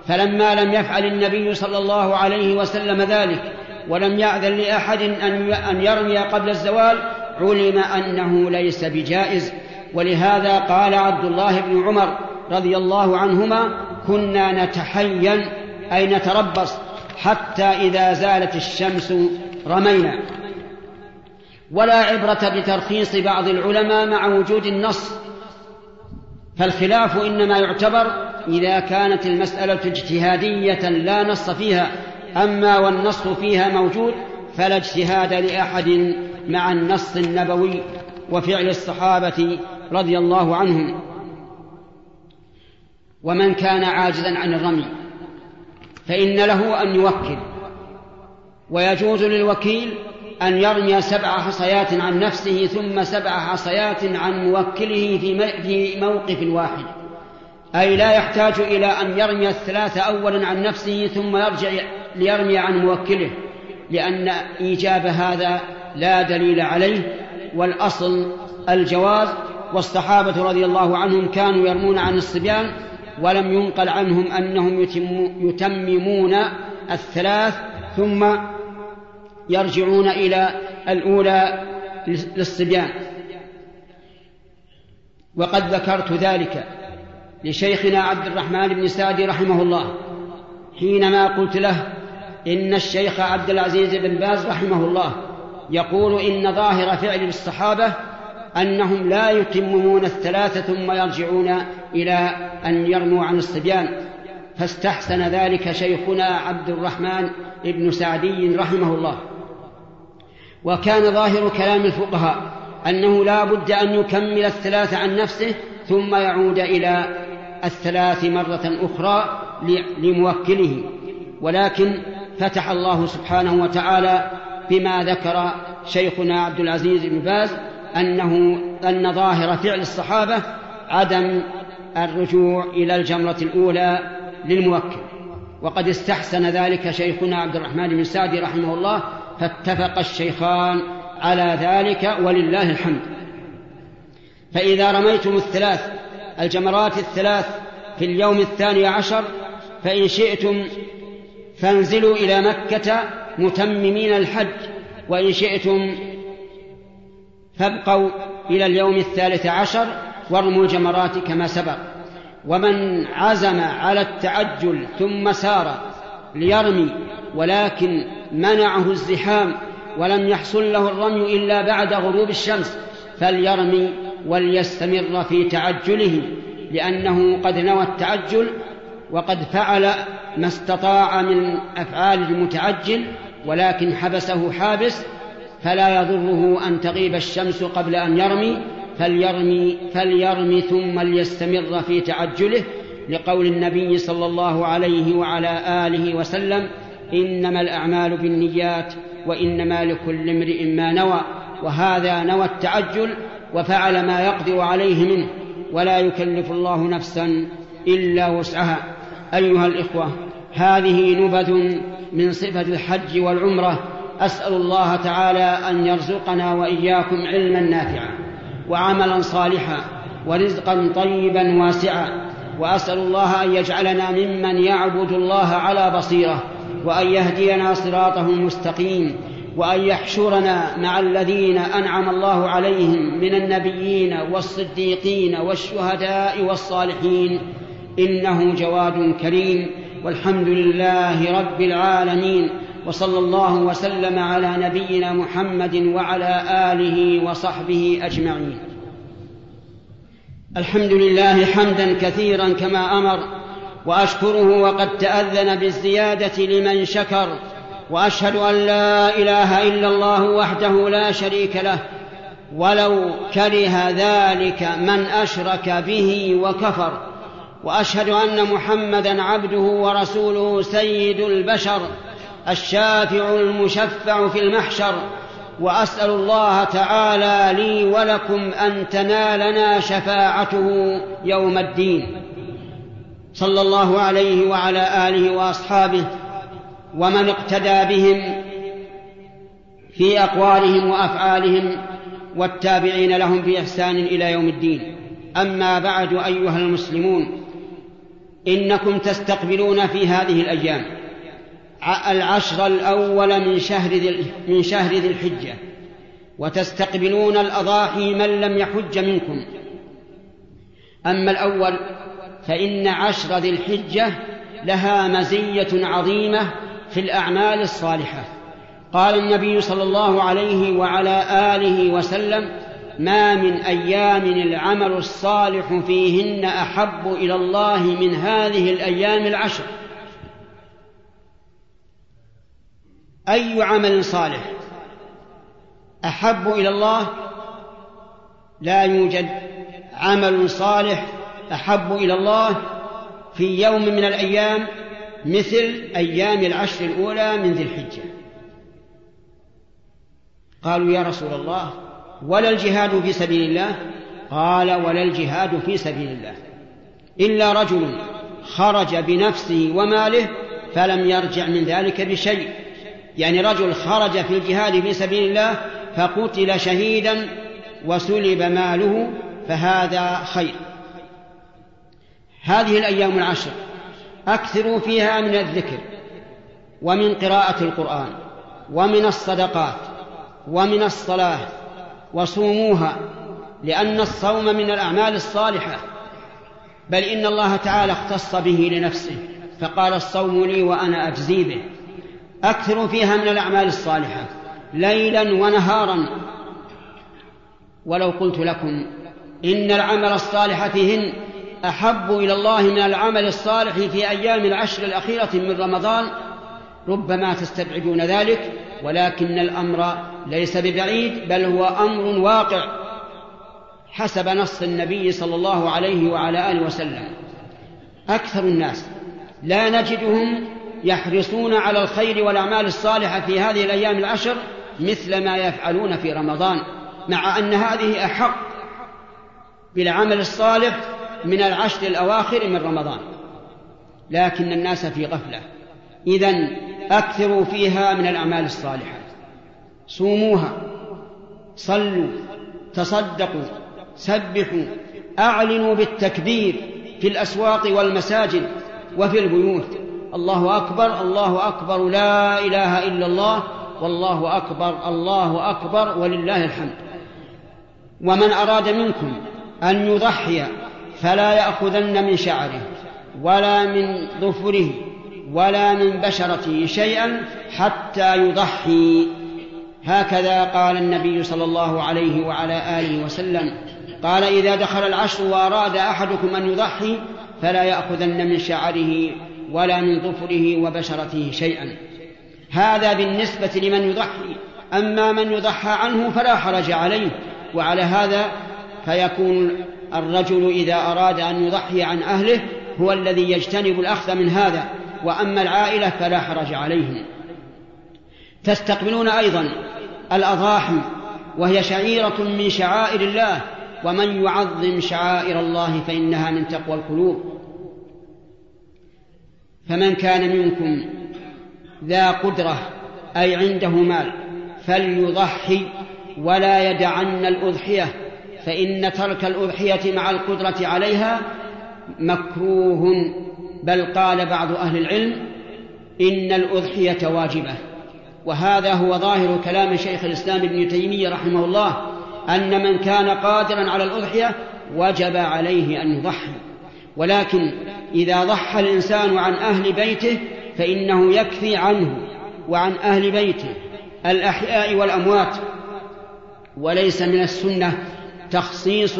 فلما لم يفعل النبي صلى الله عليه وسلم ذلك ولم يأذن لأحد أن يرمي قبل الزوال علم أنه ليس بجائز ولهذا قال عبد الله بن عمر رضي الله عنهما كنا نتحين أي نتربص حتى إذا زالت الشمس رمينا. ولا عبرة بترخيص بعض العلماء مع وجود النص فالخلاف إنما يعتبر إذا كانت المسألة اجتهادية لا نص فيها أما والنص فيها موجود فلا اجتهاد لأحد مع النص النبوي وفعل الصحابة رضي الله عنهم. ومن كان عاجزا عن الرمي فإن له أن يوكل. ويجوز للوكيل أن يرمي سبع حصيات عن نفسه ثم سبع حصيات عن موكله في موقف واحد. أي لا يحتاج إلى أن يرمي الثلاثة أولا عن نفسه ثم يرجع ليرمي عن موكله لأن إيجاب هذا لا دليل عليه والأصل الجواز. والصحابة رضي الله عنهم كانوا يرمون عن الصبيان ولم ينقل عنهم أنهم يتممون الثلاث ثم يرجعون إلى الأولى للصبيان. وقد ذكرت ذلك لشيخنا عبد الرحمن بن سعدي رحمه الله حينما قلت له إن الشيخ عبد العزيز بن باز رحمه الله يقول إن ظاهر فعل الصحابة أنهم لا يتممون الثلاثة ثم يرجعون إلى أن يرموا عن الصبيان. فاستحسن ذلك شيخنا عبد الرحمن بن سعدي رحمه الله. وكان ظاهر كلام الفقهاء أنه لا بد أن يكمل الثلاث عن نفسه ثم يعود إلى الثلاث مرة أخرى لموكله. ولكن فتح الله سبحانه وتعالى بما ذكر شيخنا عبد العزيز بن باز أنه أن ظاهر فعل الصحابة عدم الرجوع إلى الجمرة الأولى للموكل. وقد استحسن ذلك شيخنا عبد الرحمن بن سعدي رحمه الله فاتفق الشيخان على ذلك ولله الحمد. فإذا رميتم الثلاث الجمرات الثلاث في اليوم الثاني عشر فإن شئتم فانزلوا إلى مكة متممين الحج وإن شئتم فابقوا إلى اليوم الثالث عشر وارموا الجمرات كما سبق. ومن عزم على التعجل ثم سار ليرمي ولكن منعه الزحام ولم يحصل له الرمي إلا بعد غروب الشمس فليرمي وليستمر في تعجله لأنه قد نوى التعجل وقد فعل ما استطاع من أفعال المتعجل ولكن حبسه حابس فلا يضره أن تغيب الشمس قبل أن يرمي فليرمي فليرمي ثم ليستمر في تعجله لقول النبي صلى الله عليه وعلى آله وسلم إنما الأعمال بالنيات وإنما لكل امرئ ما نوى وهذا نوى التعجل وفعل ما يقدر عليه منه ولا يكلف الله نفسا إلا وسعها. أيها الإخوة هذه نبذ من صفة الحج والعمرة أسأل الله تعالى أن يرزقنا وإياكم علما نافعا وعملا صالحا ورزقا طيبا واسعا وأسأل الله أن يجعلنا ممن يعبد الله على بصيرة وأن يهدينا صراطه المستقيم وأن يحشرنا مع الذين أنعم الله عليهم من النبيين والصديقين والشهداء والصالحين إنه جواد كريم. والحمد لله رب العالمين وصلى الله وسلم على نبينا محمد وعلى آله وصحبه أجمعين. الحمد لله حمدا كثيرا كما أمر وأشكره وقد تأذن بالزيادة لمن شكر وأشهد أن لا إله إلا الله وحده لا شريك له ولو كره ذلك من أشرك به وكفر. وأشهد أن محمدا عبده ورسوله سيد البشر الشافع المشفع في المحشر. وأسأل الله تعالى لي ولكم أن تنالنا شفاعته يوم الدين. صلى الله عليه وعلى آله وأصحابه ومن اقتدى بهم في أقوالهم وأفعالهم والتابعين لهم بإحسان إلى يوم الدين. أما بعد أيها المسلمون إنكم تستقبلون في هذه الأيام العشر الأول من شهر ذي من شهر ذي الحجة وتستقبلون الأضاحي من لم يحج منكم. أما الأول فإن عشر ذي الحجة لها مزية عظيمة في الأعمال الصالحة. قال النبي صلى الله عليه وعلى آله وسلم ما من أيام العمل الصالح فيهن أحب إلى الله من هذه الأيام العشر. أي عمل صالح أحب إلى الله؟ لا يوجد. عمل صالح أحب إلى الله في يوم من الأيام مثل أيام العشر الأولى من ذي الحجة. قالوا يا رسول الله ولا الجهاد في سبيل الله؟ قال ولا الجهاد في سبيل الله. إلا رجل خرج بنفسه وماله فلم يرجع من ذلك بشيء. يعني رجل خرج في الجهاد في سبيل الله فقتل شهيدا وسلب ماله فهذا خير. هذه الأيام العشر اكثروا فيها من الذكر ومن قراءة القرآن ومن الصدقات ومن الصلاة وصوموها لأن الصوم من الأعمال الصالحة. بل إن الله تعالى اختص به لنفسه فقال الصوم لي وأنا أجزي به. أكثروا فيها من الأعمال الصالحة ليلا ونهارا. ولو قلت لكم إن العمل الصالح فيهن أحب إلى الله من العمل الصالح في أيام العشر الأخيرة من رمضان ربما تستبعدون ذلك ولكن الأمر ليس ببعيد بل هو أمر واقع حسب نص النبي صلى الله عليه وعلى آله وسلم. أكثر الناس لا نجدهم يحرصون على الخير والأعمال الصالحة في هذه الأيام العشر مثل ما يفعلون في رمضان مع أن هذه أحق بالعمل الصالح من العشر الأواخر من رمضان. لكن الناس في غفلة. إذا أكثروا فيها من الأعمال الصالحة. صوموها صلوا تصدقوا سبحوا أعلنوا بالتكبير في الأسواق والمساجد وفي البيوت. الله أكبر الله أكبر لا إله إلا الله والله أكبر الله أكبر ولله الحمد. ومن أراد منكم أن يضحي فلا يأخذن من شعره ولا من ظفره. ولا من بشرته شيئا حتى يضحي. هكذا قال النبي صلى الله عليه وعلى آله وسلم. قال إذا دخل العشر وأراد أحدكم أن يضحي فلا يأخذن من شعره ولا من ظفره وبشرته شيئا. هذا بالنسبة لمن يضحي. أما من يضحى عنه فلا حرج عليه. وعلى هذا فيكون الرجل إذا أراد أن يضحي عن أهله هو الذي يجتنب الأخذ من هذا. وأما العائلة فلا حرج عليهم. تستقبلون أيضا الأضاحي وهي شعيرة من شعائر الله ومن يعظم شعائر الله فإنها من تقوى القلوب. فمن كان منكم ذا قدرة أي عنده مال فليضحي ولا يدعن الأضحية فإن ترك الأضحية مع القدرة عليها مكروه بل قال بعض أهل العلم إن الأضحية واجبة. وهذا هو ظاهر كلام شيخ الإسلام ابن تيمية رحمه الله أن من كان قادرا على الأضحية وجب عليه أن يضحي. ولكن إذا ضحى الإنسان عن أهل بيته فإنه يكفي عنه وعن أهل بيته الأحياء والأموات. وليس من السنة تخصيص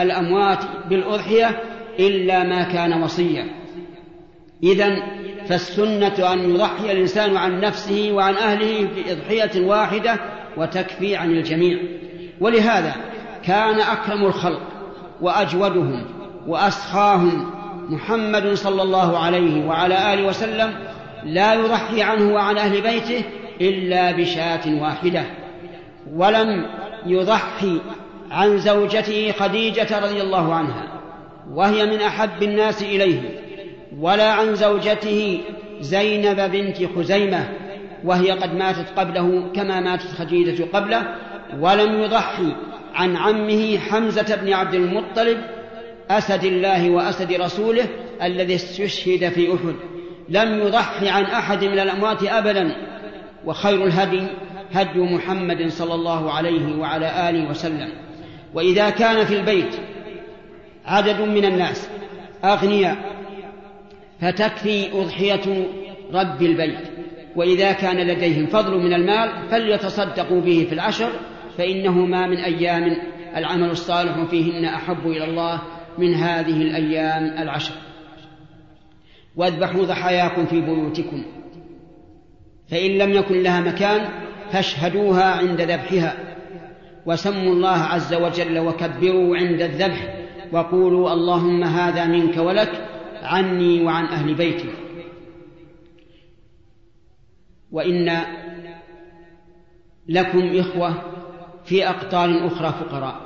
الأموات بالأضحية إلا ما كان وصيا إذا فالسنة أن يضحي الإنسان عن نفسه وعن أهله بإضحية واحدة وتكفي عن الجميع. ولهذا كان أكرم الخلق وأجودهم وأسخاهم محمد صلى الله عليه وعلى آله وسلم لا يضحي عنه وعن أهل بيته إلا بشاة واحدة ولم يضحي عن زوجته خديجة رضي الله عنها وهي من أحب الناس إليه. ولا عن زوجته زينب بنت خزيمة وهي قد ماتت قبله كما ماتت خديجة قبله ولم يضحي. عن عمه حمزة بن عبد المطلب أسد الله وأسد رسوله الذي استشهد في أحد. لم يضحي عن أحد من الأموات أبدا. وخير الهدي هدي محمد صلى الله عليه وعلى آله وسلم. وإذا كان في البيت عدد من الناس أغنياء فتكفي أضحية رب البيت. وإذا كان لديهم فضل من المال فليتصدقوا به في العشر فإنه ما من أيام العمل الصالح فيهن أحب إلى الله من هذه الأيام العشر. واذبحوا ضحاياكم في بيوتكم فإن لم يكن لها مكان فاشهدوها عند ذبحها. وسموا الله عز وجل وكبروا عند الذبح وقولوا اللهم هذا منك ولك عني وعن أهل بيتي. وإن لكم إخوة في أقطار أخرى فقراء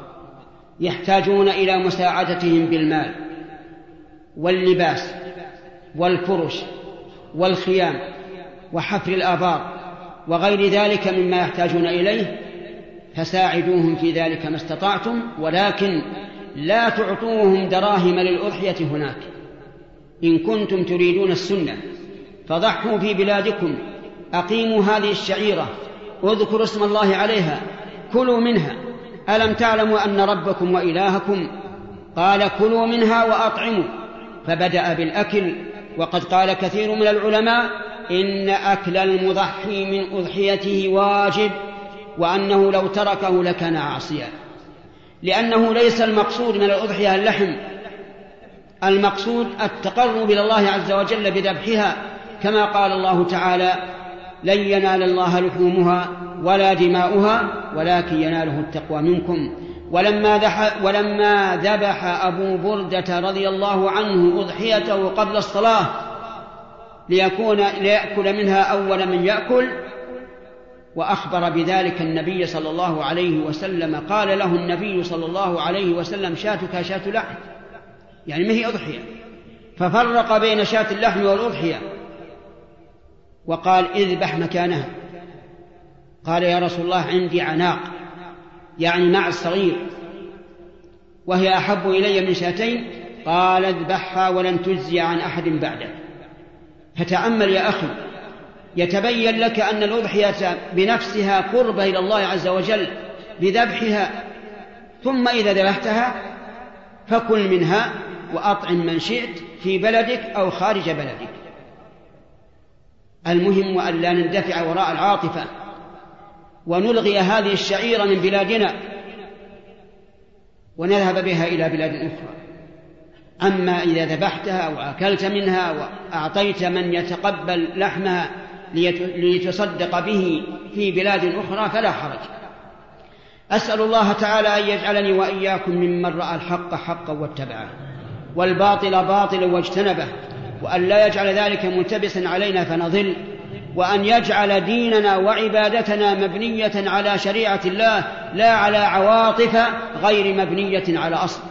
يحتاجون إلى مساعدتهم بالمال واللباس والفرش والخيام وحفر الآبار وغير ذلك مما يحتاجون إليه فساعدوهم في ذلك ما استطعتم ولكن لا تعطوهم دراهم للأضحية هناك. إن كنتم تريدون السنة فضحوا في بلادكم أقيموا هذه الشعيرة اذكروا اسم الله عليها كلوا منها ألم تعلموا أن ربكم وإلهكم قال كلوا منها وأطعموا؟ فبدأ بالأكل وقد قال كثير من العلماء إن أكل المضحي من أضحيته واجب وأنه لو تركه لكان عاصيا لأنه ليس المقصود من الأضحية اللحم المقصود التقرب إلى الله عز وجل بذبحها كما قال الله تعالى لن ينال الله لحومها ولا دماؤها ولكن يناله التقوى منكم. ولما, ولما ذبح أبو بردة رضي الله عنه أضحيته قبل الصلاة ليكون ليأكل منها أول من يأكل وأخبر بذلك النبي صلى الله عليه وسلم. قال له النبي صلى الله عليه وسلم شاتك شاة لحم. يعني ما هي أضحية. ففرق بين شاة اللحم والأضحية. وقال اذبح مكانها. قال يا رسول الله عندي عناق يعني مع الصغير وهي أحب إلي من شاتين. قال اذبحها ولن تجزي عن أحد بعدك فتأمل يا أخي يتبين لك أن الأضحية بنفسها قربة إلى الله عز وجل بذبحها. ثم إذا ذبحتها فكل منها وأطعم من شئت في بلدك أو خارج بلدك. المهم أن لا نندفع وراء العاطفة ونلغي هذه الشعيرة من بلادنا ونذهب بها إلى بلاد أخرى. أما إذا ذبحتها وأكلت منها وأعطيت من يتقبل لحمها ليتصدق به في بلاد أخرى فلا حرج. أسأل الله تعالى أن يجعلني وإياكم ممن رأى الحق حقا واتبعه والباطل باطلا واجتنبه وأن لا يجعل ذلك ملتبسا علينا فنضل وأن يجعل ديننا وعبادتنا مبنية على شريعة الله لا على عواطف غير مبنية على أصل.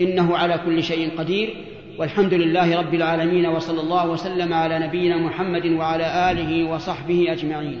إنه على كل شيء قدير. والحمد لله رب العالمين وصلى الله وسلم على نبينا محمد وعلى آله وصحبه أجمعين.